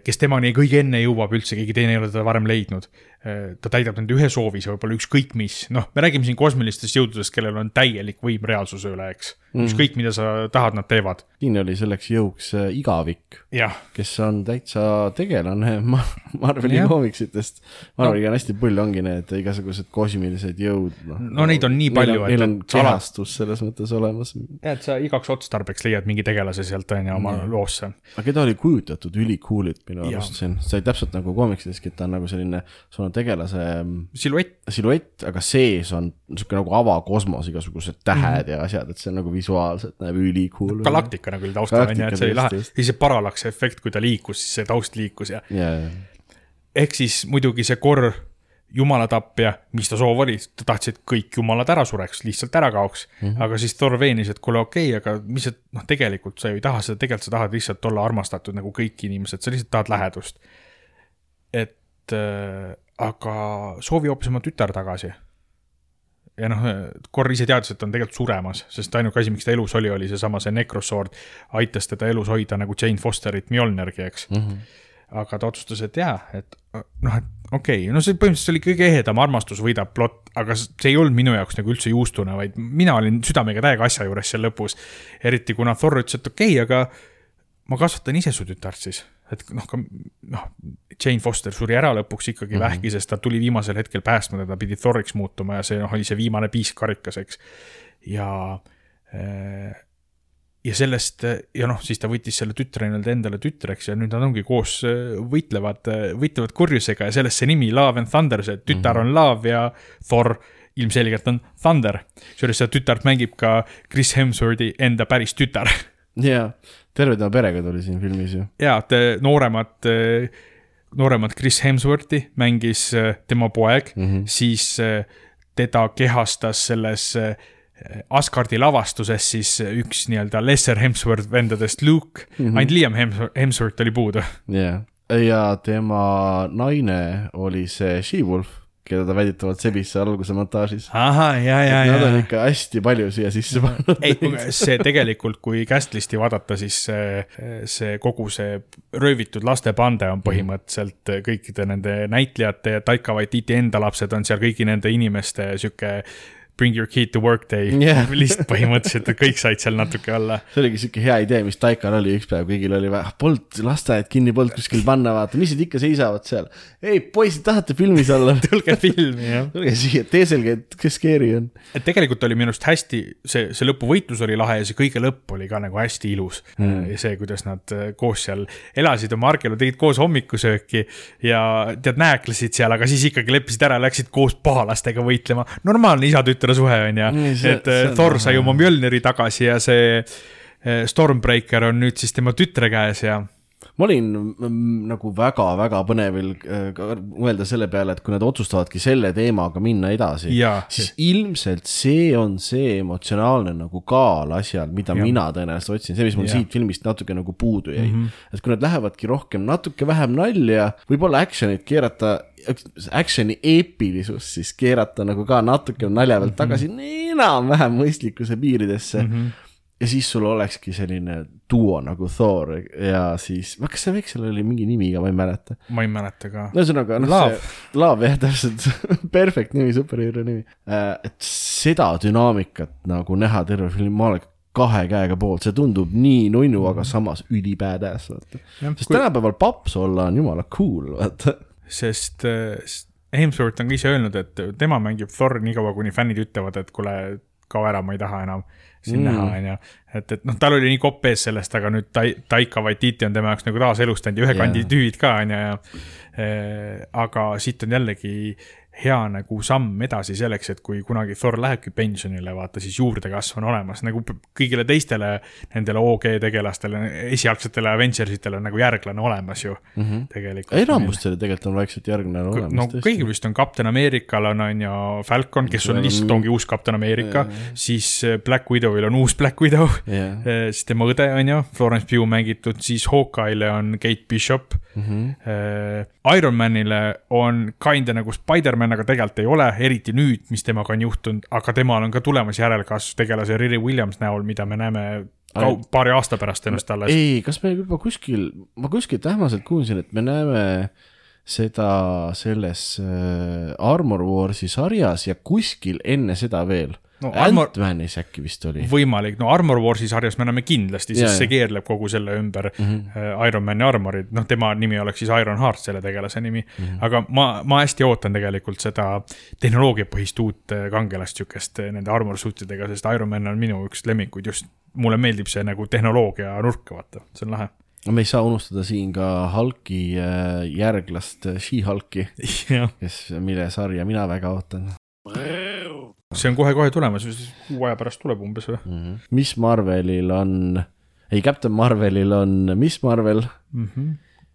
kes temani kõige enne jõuab üldse, keegi teine ei ole teda varem leidnud. Ta täidab nende ühe soovi, see võib olla ükskõik mis, noh, me räägime siin kosmilistest jõududest, kellel on täielik võim reaalsuse üle, eks mm.. ükskõik, mida sa tahad, nad teevad. siin oli selleks jõuks äh, igavik, kes on täitsa tegelane Ma- Marveli koomiksitest. Marveliga on hästi palju, ongi need igasugused kosmilised jõud. No neid on nii palju, et- Neil on kehastus selles mõttes olemas. ja et sa igaks otstarbeks leiad mingi tegelase sealt on ju oma mm. loosse. aga keda oli kujutatud ülikoolilt minu arust siin, see oli täpselt nagu koomiksideski, et ta on nagu selline, sul on tegelase mm, siluett, siluett, aga sees on niisugune nagu avakosmos, igasugused tähed mm -hmm. ja asjad, et see on nagu visuaalselt näeb ülikool. galaktikana küll taustal on ju, et see oli lahe siis see parallakse efekt, kui ta liikus, siis see taust liikus ja ja, ja, ehk siis muidugi see korr jumalatapja, mis ta soov oli, ta tahtis, et kõik jumalad ära sureks, lihtsalt ära kaoks mm. -hmm. aga siis Thor veenis, et kuule, okei okay,, aga mis, et noh, tegelikult sa ju ei taha seda, tegelikult sa tahad lihtsalt olla armastatud nagu kõik inimesed, sa lihtsalt tahad lähedust. et äh, aga soovi hoopis oma tütar tagasi. ja noh, Korr ise teadis, et ta on tegelikult suremas, sest ainuke asi, miks ta elus oli, oli seesama see Necrosword, aitas teda elus hoida nagu Jane Fosterit Mjolnirgi, eks mm. -hmm aga ta otsustas, et jaa, et noh, et okei okay., no see põhimõtteliselt oli kõige ehedam armastus võidab plott, aga see ei olnud minu jaoks nagu üldse juustune, vaid mina olin südamega täiega asja juures seal lõpus. eriti kuna Thor ütles, et okei okay,, aga ma kasvatan ise su tütart siis, et noh, ka noh, Jane Foster suri ära lõpuks ikkagi mm -hmm. vähki, sest ta tuli viimasel hetkel päästma teda, pidi Thoriks muutuma ja see noh, oli see viimane piisk karikas, eks. ja äh, ja sellest ja noh, siis ta võttis selle tütre nii-öelda endale tütreks ja nüüd nad ongi koos äh, võitlevad, võitlevad kurjusega ja sellest see nimi Love and Thunder, see tütar mm -hmm. on Love ja Thor ilmselgelt on Thunder. kusjuures seda tütart mängib ka Chris Hemsworthi enda päris tütar. ja terve tema perega tuli siin filmis ju. ja nooremat, nooremat Chris Hemsworthi mängis äh, tema poeg mm, -hmm. siis äh, teda kehastas selles Asgardi lavastuses siis üks nii-öelda lesser Hemsworth vendadest Luke mm, -hmm. ainult Liam Hems- Hemsworth oli puudu. ja, ja tema naine oli see She-Wolf, keda ta väidetavalt sebis seal alguse montaažis. ahah, ja, ja, Nad on ja. ikka hästi palju siia sisse pannud. ei, see tegelikult, kui cast list'i vaadata, siis see, see kogu see röövitud lastepande on põhimõtteliselt kõikide nende näitlejate ja Taika Waititi enda lapsed on seal kõigi nende inimeste sihuke bring your kid to work day yeah. list põhimõtteliselt, et kõik said seal natuke olla. see oligi siuke hea idee, mis Taikal oli üks päev, kõigil oli vaja, polnud lasteaed kinni, polnud kuskil panna, vaata, mis nad ikka seisavad seal. ei, poisid, tahate filmis olla? tulge filmi, jah. tulge siia, teeselge, et kes Keeri on. et tegelikult oli minu arust hästi, see, see lõpuvõitlus oli lahe ja see kõige lõpp oli ka nagu hästi ilus mm.. ja see, kuidas nad äh, koos seal elasid oma arkelu, tegid koos hommikusööki ja tead, nääklesid seal, aga siis ikkagi leppisid ära, läksid koos pahalastega võitlema. normaalne isa-tütre suhe on ju et Thor sai oma Mjölniri tagasi ja see äh, Stormbreaker on nüüd siis tema tütre käes ja ma olin mm, nagu väga-väga põnevil ka mõelda selle peale, et kui nad otsustavadki selle teemaga minna edasi, siis ilmselt see on see emotsionaalne nagu kaal asjal, mida ja. mina tõenäoliselt otsin, see, mis mul Jah. siit filmist natuke nagu puudu jäi mm. -hmm. et kui nad lähevadki rohkem, natuke vähem nalja, võib-olla action'it keerata, action'i eepilisust siis keerata nagu ka natuke nalja pealt tagasi mm -hmm. enam-vähem mõistlikkuse piiridesse mm. -hmm ja siis sul olekski selline duo nagu Thor ja siis, kas see veksel oli mingi nimi ka, ma ei mäleta. ma ei mäleta ka. ühesõnaga, noh, Love. see Love jah, täpselt, perfect nimi, superhero nimi. et seda dünaamikat nagu näha terve film, ma olen kahe käega poolt, see tundub nii nunnu, aga samas ülibadass, vaata. Jah, sest kui- tänapäeval paps olla on jumala cool, vaata. Sest äh, Hemsworth on ka ise öelnud, et tema mängib Thor niikaua, kuni fännid ütlevad, et kuule, kao ära, ma ei taha enam sind mm. näha, onju. et, et noh, tal oli nii kopp ees sellest, aga nüüd Tai-, Taika Waititi on tema jaoks nagu taaselustanud ja ühe Jaa. kandi tüüd ka, onju, ja äh, aga siit on jällegi hea nagu samm edasi selleks, et kui kunagi Thor lähebki pensionile, vaata siis juurdekasv on olemas nagu kõigile teistele nendele OG tegelastele, esialgsetele Avengersitele on nagu järglane olemas ju mm -hmm. tegelikult. enamustele tegelikult on vaikselt järgnev olemas. no kõigil vist on Captain Americal on, on ju Falcon, kes on lihtsalt ongi uus Captain America, siis äh, Black Widowil on uus Black Widow, jah, siis tema õde on ju, Florence Pugh mängitud, siis Hawkeye'le on Kate Bishop mm. -hmm. Iron Manile on kinda nagu Spider-man, aga tegelikult ei ole, eriti nüüd, mis temaga on juhtunud, aga temal on ka tulemas järelkasv tegelase Riri Williams näol, mida me näeme kau- paari aasta pärast ennast alles. ei, kas me juba kuskil, ma kuskilt ähmaselt kuulsin, et me näeme seda selles äh, Armor Warsi sarjas ja kuskil enne seda veel No no,. Armor- Ant-Manis äkki vist oli. võimalik, no Armor Warsi sarjas me näeme kindlasti, sest see jaa. keerleb kogu selle ümber mm -hmm. Iron Mani armorid, noh, tema nimi oleks siis Iron Heart, selle tegelase nimi mm. -hmm. aga ma, ma hästi ootan tegelikult seda tehnoloogiapõhist uut äh, kangelast, sihukest äh, nende armor suit idega, sest Iron Man on minu üks lemmikuid just. mulle meeldib see nagu tehnoloogia nurk, vaata, see on lahe. me ei saa unustada siin ka Hulki äh, järglast äh, She-Hulki, kes, mille sarja mina väga ootan see on kohe-kohe tulemas, kuu aja pärast tuleb umbes või mm. -hmm. Miss Marvelil on, ei, Captain Marvelil on Miss Marvel, mm? -hmm.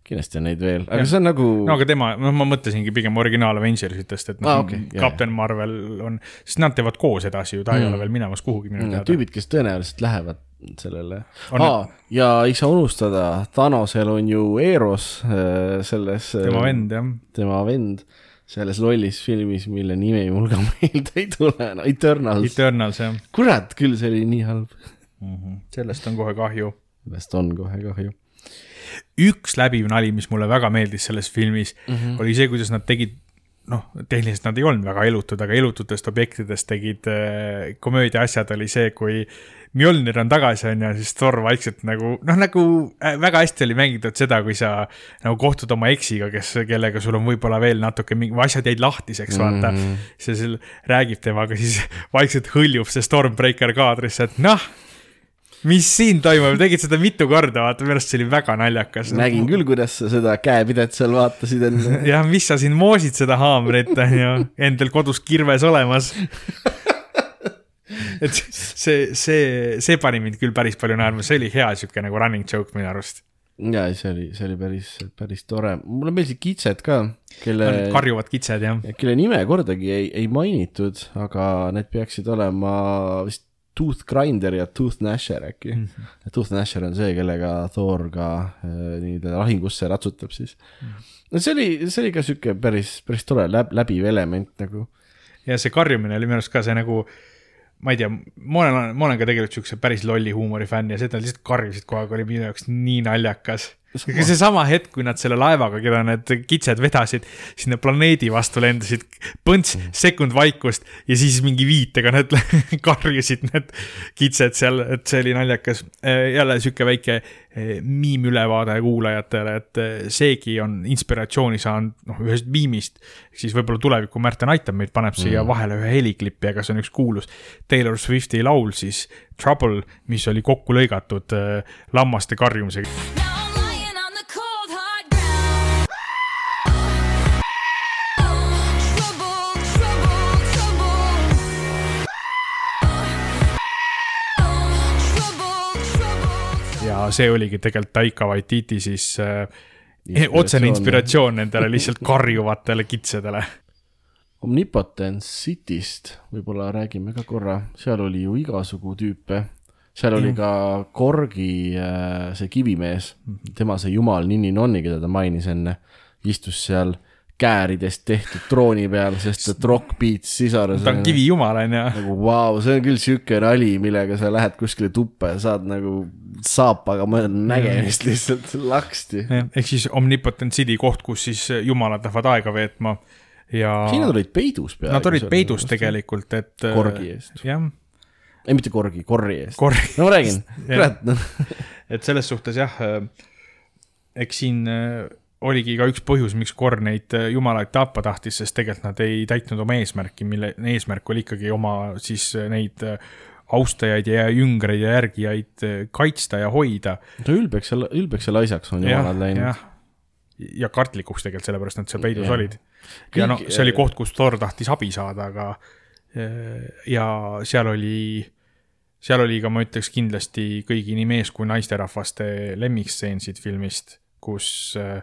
kindlasti on neid veel, aga Jah. see on nagu no aga tema, noh, ma mõtlesingi pigem originaal Avengersitest, et noh ah, okay,, Captain yeah. Marvel on, sest nad teevad koos edasi ju, ta mm. ei ole veel minemas kuhugi minu mm, teada. tüübid, kes tõenäoliselt lähevad sellele On ah,. ja ei saa unustada, Thanosel on ju Eros äh, selles. tema vend jah, tema vend selles lollis filmis, mille nimi mul ka meelde ei tule no,, Eternals. Eternals jah kurat küll, see oli nii halb. mm. -hmm. sellest on kohe kahju. sellest on kohe kahju. üks läbiv nali, mis mulle väga meeldis selles filmis mm, -hmm. oli see, kuidas nad tegid noh, tehniliselt nad ei olnud väga elutud, aga elututest objektidest tegid äh, komöödia asjad, oli see, kui Mjolnir on tagasi, on ju, siis Thor vaikselt nagu, noh, nagu äh, väga hästi oli mängitud seda, kui sa nagu kohtud oma eksiga, kes, kellega sul on võib-olla veel natuke mingi, asjad jäid lahtiseks, vaata mm. -hmm. see seal räägib temaga, siis vaikselt hõljub see Stormbreaker kaadrisse, et noh, mis siin toimub, tegid seda mitu korda, vaata, minu arust see oli väga naljakas. nägin küll, kuidas sa seda käepidet seal vaatasid enne. jah, mis sa siin moosid seda haamrit, on ju, endal kodus kirves olemas. et see, see, see pani mind küll päris palju naerma, see oli hea sihuke nagu running joke minu arust. ja see oli, see oli päris, päris tore. mulle meeldisid kitsed ka, kelle, karjuvad kitsed jah. kelle nime kordagi ei, ei mainitud, aga need peaksid olema vist Tooth Grinder ja Tooth Gnasher äkki mm. -hmm. Tooth Gnasher on see, kellega Thor ka äh, nii-öelda lahingusse ratsutab siis mm. -hmm. no see oli, see oli ka sihuke päris, päris tore läb, läbiv element nagu. ja see karjumine oli minu arust ka see nagu ma ei tea, ma olen, ma olen ka tegelikult siukse päris lolli huumori fänn ja nad lihtsalt karjusid kogu aeg, oli minu jaoks nii naljakas aga seesama hetk, kui nad selle laevaga, keda need kitsed vedasid, sinna planeedi vastu lendasid, põnts mm. sekund vaikust ja siis mingi viitega need karjusid need kitsed seal, et see oli naljakas. Äh, jälle sihuke väike äh, miimülevaade kuulajatele, et äh, seegi on inspiratsiooni saanud noh, ühest miimist. siis võib-olla tuleviku Märten aitab meid, paneb siia mm. vahele ühe heliklipi, aga see on üks kuulus Taylor Swifti laul siis Trouble, mis oli kokku lõigatud lammaste karjumisega see oligi tegelikult Taika Waititi siis äh, otsene inspiratsioon nendele lihtsalt karjuvatele kitsedele. Omnipotence Cityst võib-olla räägime ka korra, seal oli ju igasugu tüüpe. seal oli ka Korgi äh, see kivimees, tema see jumal Ninni Nonni, keda ta mainis enne, istus seal kääridest tehtud trooni peal, sest et Rock Beats sisaras. ta on kivijumal, on ju. nagu vau wow,, see on küll sihuke nali, millega sa lähed kuskile tuppa ja saad nagu saapaga mõnda nägemist lihtsalt laksti. ehk siis Omnipotent City koht, kus siis jumalad lähevad aega veetma ja. siin nad olid peidus peaaegu. Nad olid peidus tegelikult, et. korgi eest. jah. ei, mitte korgi, korri eest. no ma räägin, kurat et selles suhtes jah, eks siin oligi ka üks põhjus, miks Korr neid äh, jumalaid tappa tahtis, sest tegelikult nad ei täitnud oma eesmärki, mille eesmärk oli ikkagi oma siis äh, neid äh, austajaid ja jüngreid ja järgijaid kaitsta ja hoida. no ülbeks ja, ülbeks ja laisaks on jumalad läinud. ja kartlikuks tegelikult, sellepärast nad seal peidus ja. olid. ja noh, see oli koht, kus Thor tahtis abi saada, aga ja seal oli, seal oli ka, ma ütleks kindlasti kõigi nii mees kui naisterahvaste lemmikstseen siit filmist, kus äh,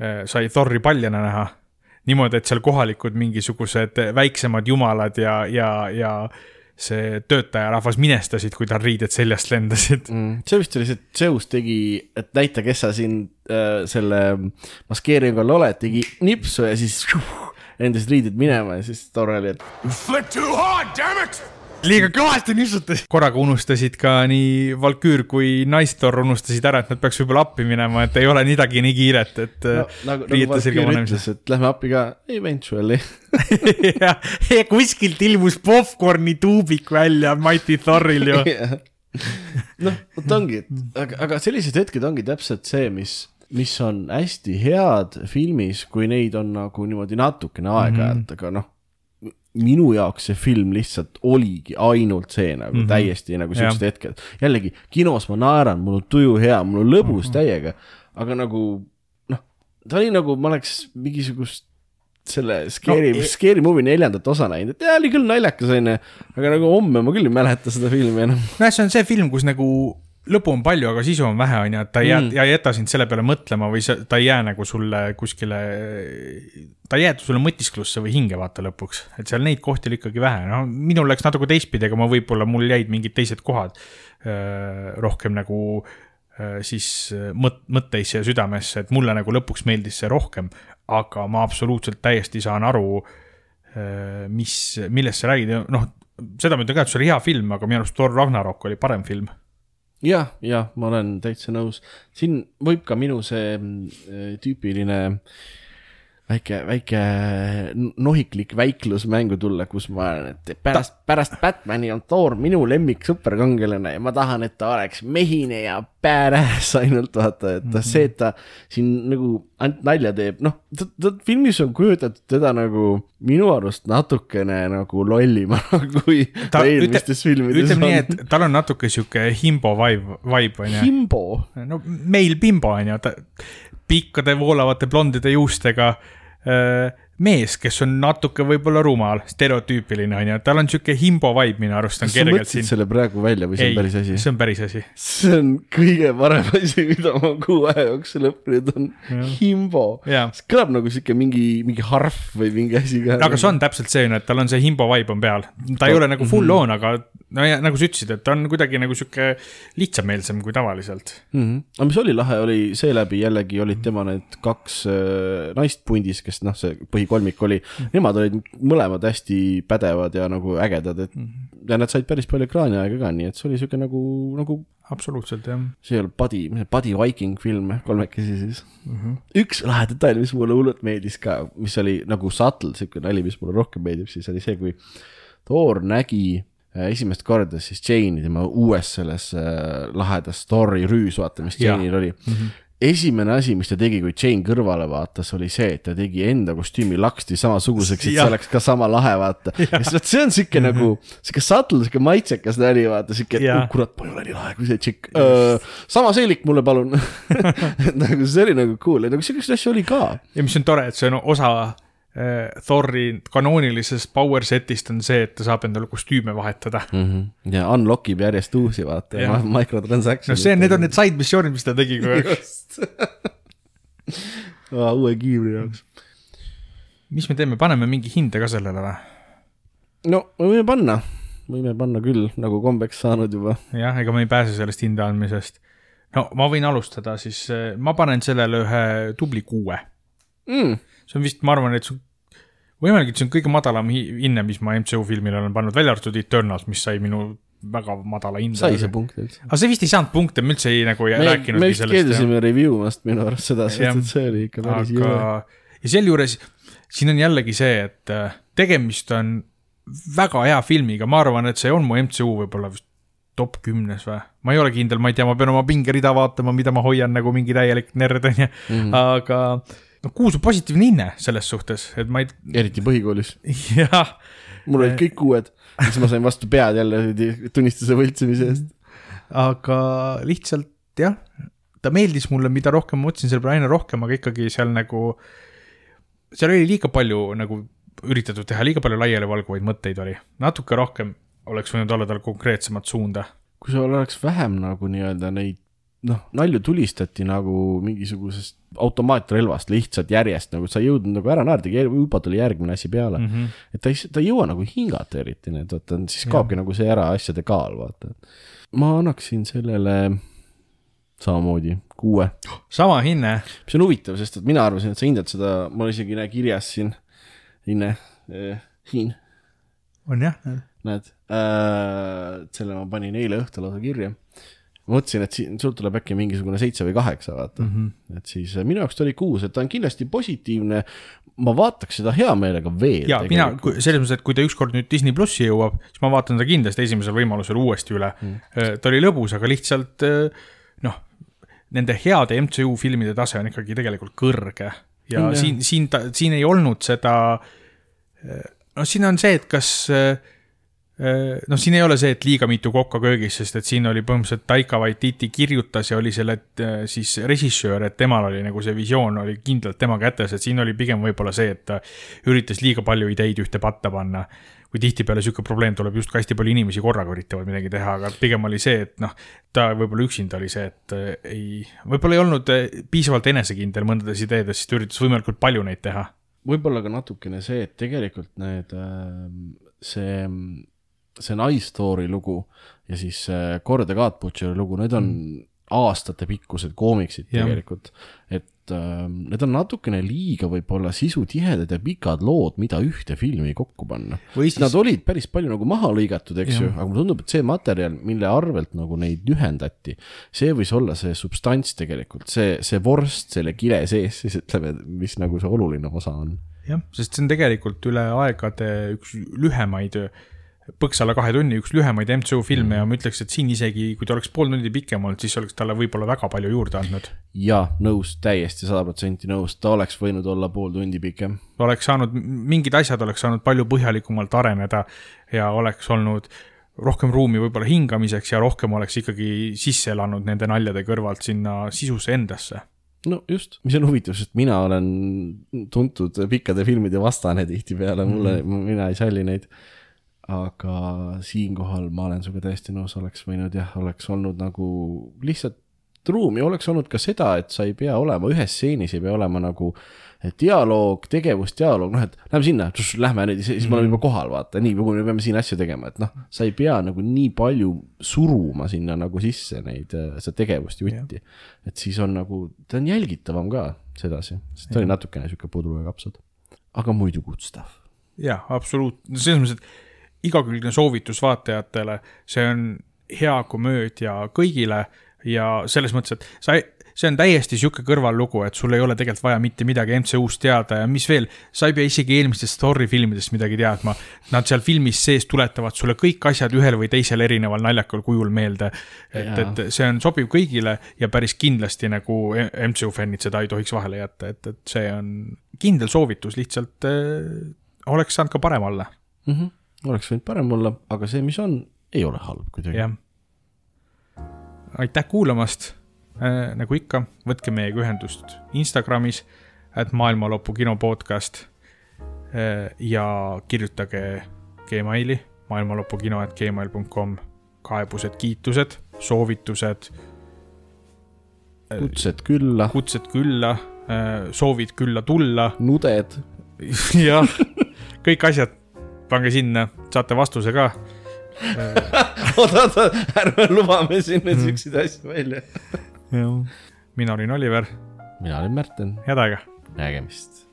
Äh, sai Thor'i paljana näha. niimoodi, et seal kohalikud mingisugused väiksemad jumalad ja, ja, ja see töötajarahvas minestasid, kui tal riided seljast lendasid mm.. see vist oli see, et Zeus tegi, et näita, kes sa siin äh, selle maskeeringu all oled, tegi nipsu ja siis lendasid riided minema ja siis Thor oli, et. Liiga kõvasti nipsutasid. korraga unustasid ka nii Valküür kui Naistor unustasid ära, et nad peaks võib-olla appi minema, et ei ole midagi nii kiiret, et no,. nagu, nagu Valküür ütles, et lähme appi ka eventually ja, ja kuskilt ilmus popkorni tuubik välja Mighty Thoril ju noh, vot ongi, aga, aga sellised hetked ongi täpselt see, mis mis on hästi head filmis, kui neid on nagu niimoodi natukene aeg-ajalt mm, -hmm. aga noh, minu jaoks see film lihtsalt oligi ainult see nagu mm -hmm. täiesti nagu siuksed hetked. jällegi kinos ma naeran, mul on tuju hea, mul on lõbus mm -hmm. täiega, aga nagu noh, ta oli nagu ma oleks mingisugust selle Scary no,, e- Scary Movie neljandat osa näinud, et jaa, oli küll naljakas onju, aga nagu homme ma küll ei mäleta seda filmi enam. nojah, see on see film, kus nagu lõbu on palju, aga sisu on vähe, on ju, et ta ei jää mm., ei jäta sind selle peale mõtlema või see, ta ei jää nagu sulle kuskile, ta ei jää sulle mõtisklusse või hinge vaata lõpuks. et seal neid kohti oli ikkagi vähe, no minul läks natuke teistpidi, aga ma võib-olla, mul jäid mingid teised kohad öö, rohkem nagu öö, siis mõt-, mõtteisse ja südamesse, et mulle nagu lõpuks meeldis see rohkem. aga ma absoluutselt täiesti saan aru, mis, millest sa räägid noh, seda ma ütlen ka, et see oli hea film, aga minu arust Thor Ragnarok oli parem film jah, jah, ma olen täitsa nõus, siin võib ka minu see mm, tüüpiline väike, väike nohiklik väiklus mängu tulla, kus ma olen, et pärast, pärast Batman'i on Thor minu lemmik superkangelane ja ma tahan, et ta oleks mehine ja badass ainult vaata, et mm -hmm. see, et ta siin nagu ainult nalja teeb, noh, filmis on kujutatud teda nagu minu arust natukene nagu lollimana kui ta eelmistes filmides. ütleme nii, et tal on natuke sihuke himbo vibe, vibe on ju. himbo? no meil bimbo on ju, ta pikkade voolavate blondide juustega äh, mees, kes on natuke võib-olla rumal, stereotüüpiline on ju, tal on sihuke himbo vibe minu arust on kas sa kergelt mõtlesid siin. selle praegu välja või see on päris asi? see on päris asi. see on kõige parem asi, mida ma kuu aja jooksul õppinud on. himbo. See kõlab nagu sihuke mingi, mingi harf või mingi asi ka. aga see on täpselt see, et tal on see himbo vibe on peal, ta ei ole nagu full Mhm. on, aga no ja nagu sa ütlesid, et ta on kuidagi nagu sihuke lihtsameelsem kui tavaliselt. mm. -hmm. aga mis oli lahe, oli seeläbi jällegi olid tema need kaks äh, naist pundis, kes noh, see põhikolmik oli nemad olid mõlemad hästi pädevad ja nagu ägedad, et -hmm. ja nad said päris palju ekraaniaega ka, nii et see oli sihuke nagu, nagu absoluutselt jah. see olnud Buddy, Buddy Viking film, kolmekesi siis mm. -hmm. üks lahe detail, mis mulle hullult meeldis ka, mis oli nagu subtle sihuke nali, mis mulle rohkem meeldib, siis oli see, kui Thor nägi äh, esimest korda siis Jane'i tema uues selles äh, lahedas story rüüs, vaata, mis. Jane'il oli mm. -hmm esimene asi, mis ta tegi, kui Jane kõrvale vaatas, oli see, et ta tegi enda kostüümi laksti samasuguseks, et see Jah. oleks ka sama lahe, vaata. ja see on sihuke nagu, sihuke subtle, sihuke maitsekas nali, vaata, sihuke, et oh, kurat, ma ei ole nii lahe kui see tšikk. sama seelik mulle palun nagu see oli nagu cool, nagu siukseid asju oli ka. ja mis on tore, et see on osa Thori kanoonilisest power set'ist on see, et ta saab endale kostüüme vahetada. mm. -hmm. ja unlock ib järjest uusi, vaata Jah., microtransaction'id. no see, need on need side missioonid, mis ta tegi kogu aeg. just uue kiivri jaoks. mis me teeme, paneme mingi hinde ka sellele või? no me võime panna, võime panna küll, nagu kombeks saanud juba. jah, ega me ei pääse sellest hinde andmisest. no ma võin alustada siis, ma panen sellele ühe tubli kuue. Mm. See on vist, ma arvan, et see on, võimalik, et see on kõige madalam hi- hinne, mis ma MCU filmile olen pannud, välja arvatud Eternals, mis sai minu väga madala hinde. sai see punkt üldse? aga see vist ei saanud punkte, me üldse ei nagu ei me, me rääkinudki vist sellest. keeldusime review mast minu arust seda, sest et see oli ikka päris jõe. ja sealjuures siin on jällegi see, et äh, tegemist on väga hea filmiga, ma arvan, et see on mu MCU võib-olla vist top kümnes või, ma ei ole kindel, ma ei tea, ma pean oma pingerida vaatama, mida ma hoian nagu mingi täielik nerd onju, Mhm. aga no kuus on positiivne hinne selles suhtes, et ma ei, eriti põhikoolis, jah, mul olid kõik uued, siis ma sain vastu pead jälle tunnistuse võltsimise eest. aga lihtsalt jah, ta meeldis mulle, mida rohkem ma mõtlesin selle peale aina rohkem, aga ikkagi seal nagu, seal oli liiga palju nagu üritatud teha, liiga palju laialivalguvaid mõtteid oli, natuke rohkem oleks võinud olla tal konkreetsemat suunda. kui sul oleks vähem nagu nii-öelda neid noh, nalju tulistati nagu mingisugusest automaatrelvast lihtsalt järjest nagu sa ei jõudnud nagu ära naerda, juba tuli järgmine asi peale mm. -hmm. et ta ei, ta ei jõua nagu hingata eriti, nii et vaata, siis kaobki nagu see ära asjade kaal, vaata. ma annaksin sellele samamoodi kuue, sama hinne, mis on huvitav, sest et mina arvasin, et sa hindad seda, mul isegi ei näe kirjas siin, hinne eh,, siin on jah, näed äh,, selle ma panin eile õhtul lausa kirja. mõtlesin, et siin, sul tuleb äkki mingisugune seitse või kaheksa, vaata mm. -hmm. et siis äh, minu jaoks ta oli kuus, et ta on kindlasti positiivne. ma vaataks seda hea meelega veel. ja mina, selles mõttes, et kui ta ükskord nüüd Disney plussi jõuab, siis ma vaatan ta kindlasti esimesel võimalusel uuesti üle mm.. ta oli lõbus, aga lihtsalt eh, noh, nende heade MCU filmide tase on ikkagi tegelikult kõrge ja mm, siin, siin ta, siin ei olnud seda. noh, siin on see, et kas eh, noh, siin ei ole see, et liiga mitu kokka köögis, sest et siin oli põhimõtteliselt Taika Waititi kirjutas ja oli selle eh, siis režissöör, et temal oli nagu see visioon oli kindlalt tema kätes, et siin oli pigem võib-olla see, et ta üritas liiga palju ideid ühte patta panna kui tihtipeale sihuke probleem tuleb justkui hästi palju inimesi korraga üritavad midagi teha, aga pigem oli see, et noh, ta võib-olla üksinda oli see, et äh, ei, võib-olla ei olnud äh, piisavalt enesekindel mõndades ideedes, siis ta üritas võimalikult palju neid teha. võib-olla ka natukene see, et tegelikult need, see, see Nice Story lugu ja siis see Cord the God Butcheri lugu, need on mm. aastatepikkused koomiksid Jah. tegelikult. et äh, need on natukene liiga võib-olla sisutihedad ja pikad lood, mida ühte filmi kokku panna. siis Nad olid päris palju nagu maha lõigatud, eks ju, Jah. aga mulle tundub, et see materjal, mille arvelt nagu neid lühendati, see võis olla see substants tegelikult, see, see vorst selle kile sees siis ütleme, mis nagu see oluline osa on jah, sest see on tegelikult üle aegade üks lühemaid, põks alla kahe tunni üks lühemaid MCU filme mm. ja ma ütleks, et siin isegi, kui ta oleks pool tundi pikem olnud, siis oleks talle võib-olla väga palju juurde andnud. ja nõus, täiesti sada protsenti nõus, ta oleks võinud olla pool tundi pikem. oleks saanud, mingid asjad oleks saanud palju põhjalikumalt areneda ja oleks olnud rohkem ruumi võib-olla hingamiseks ja rohkem oleks ikkagi sisse elanud nende naljade kõrvalt sinna sisusse endasse. no just, mis on huvitav, sest mina olen tuntud pikkade filmide vastane tihtipeale, mulle mm, -hmm. mina ei salli neid. Aga siinkohal ma olen sinuga täiesti nõus, oleks võinud jah, oleks olnud nagu lihtsalt ruumi, oleks olnud ka seda, et sa ei pea olema ühes stseenis, ei pea olema nagu dialoog, tegevusdialoog, noh, et lähme sinna, lähme nüüd, siis me oleme juba kohal, vaata, nii, me peame siin asju tegema, et noh, sa ei pea nagu nii palju suruma sinna nagu sisse neid, seda tegevust jutti. et siis on nagu, ta on jälgitavam ka sedasi, sest ta oli natukene sihuke pudru ja kapsad. aga muidu good stuff. jah, absoluutselt, selles mõttes, et igakülgne soovitus vaatajatele, see on hea komöödia kõigile ja selles mõttes, et sa ei, see on täiesti sihuke kõrvallugu, et sul ei ole tegelikult vaja mitte midagi MCU-st teada ja mis veel, sa ei pea isegi eelmistest story filmidest midagi teadma. Nad seal filmis sees tuletavad sulle kõik asjad ühel või teisel erineval naljakal kujul meelde. et, et see on sobiv kõigile ja päris kindlasti nagu MCU fännid seda ei tohiks vahele jätta, et, et see on kindel soovitus, lihtsalt äh, oleks saanud ka parem olla, mm. -hmm. Oleks võinud parem olla, aga see, mis on, ei ole halb kuidagi. jah. aitäh kuulamast! Äh,, nagu ikka, võtke meiega ühendust Instagramis, et maailmalõpu kino podcast äh, ja kirjutage Gmaili maailmalõpukino at gmail.com kaebused, kiitused, soovitused, kutsed külla, kutsed külla, soovid külla tulla, nuded, jah, kõik asjad, pange sinna, saate vastuse ka. oota, oota, ärme lubame siin nüüd siukseid asju välja. mina olin Oliver, mina olen Märten, head aega. Nägemist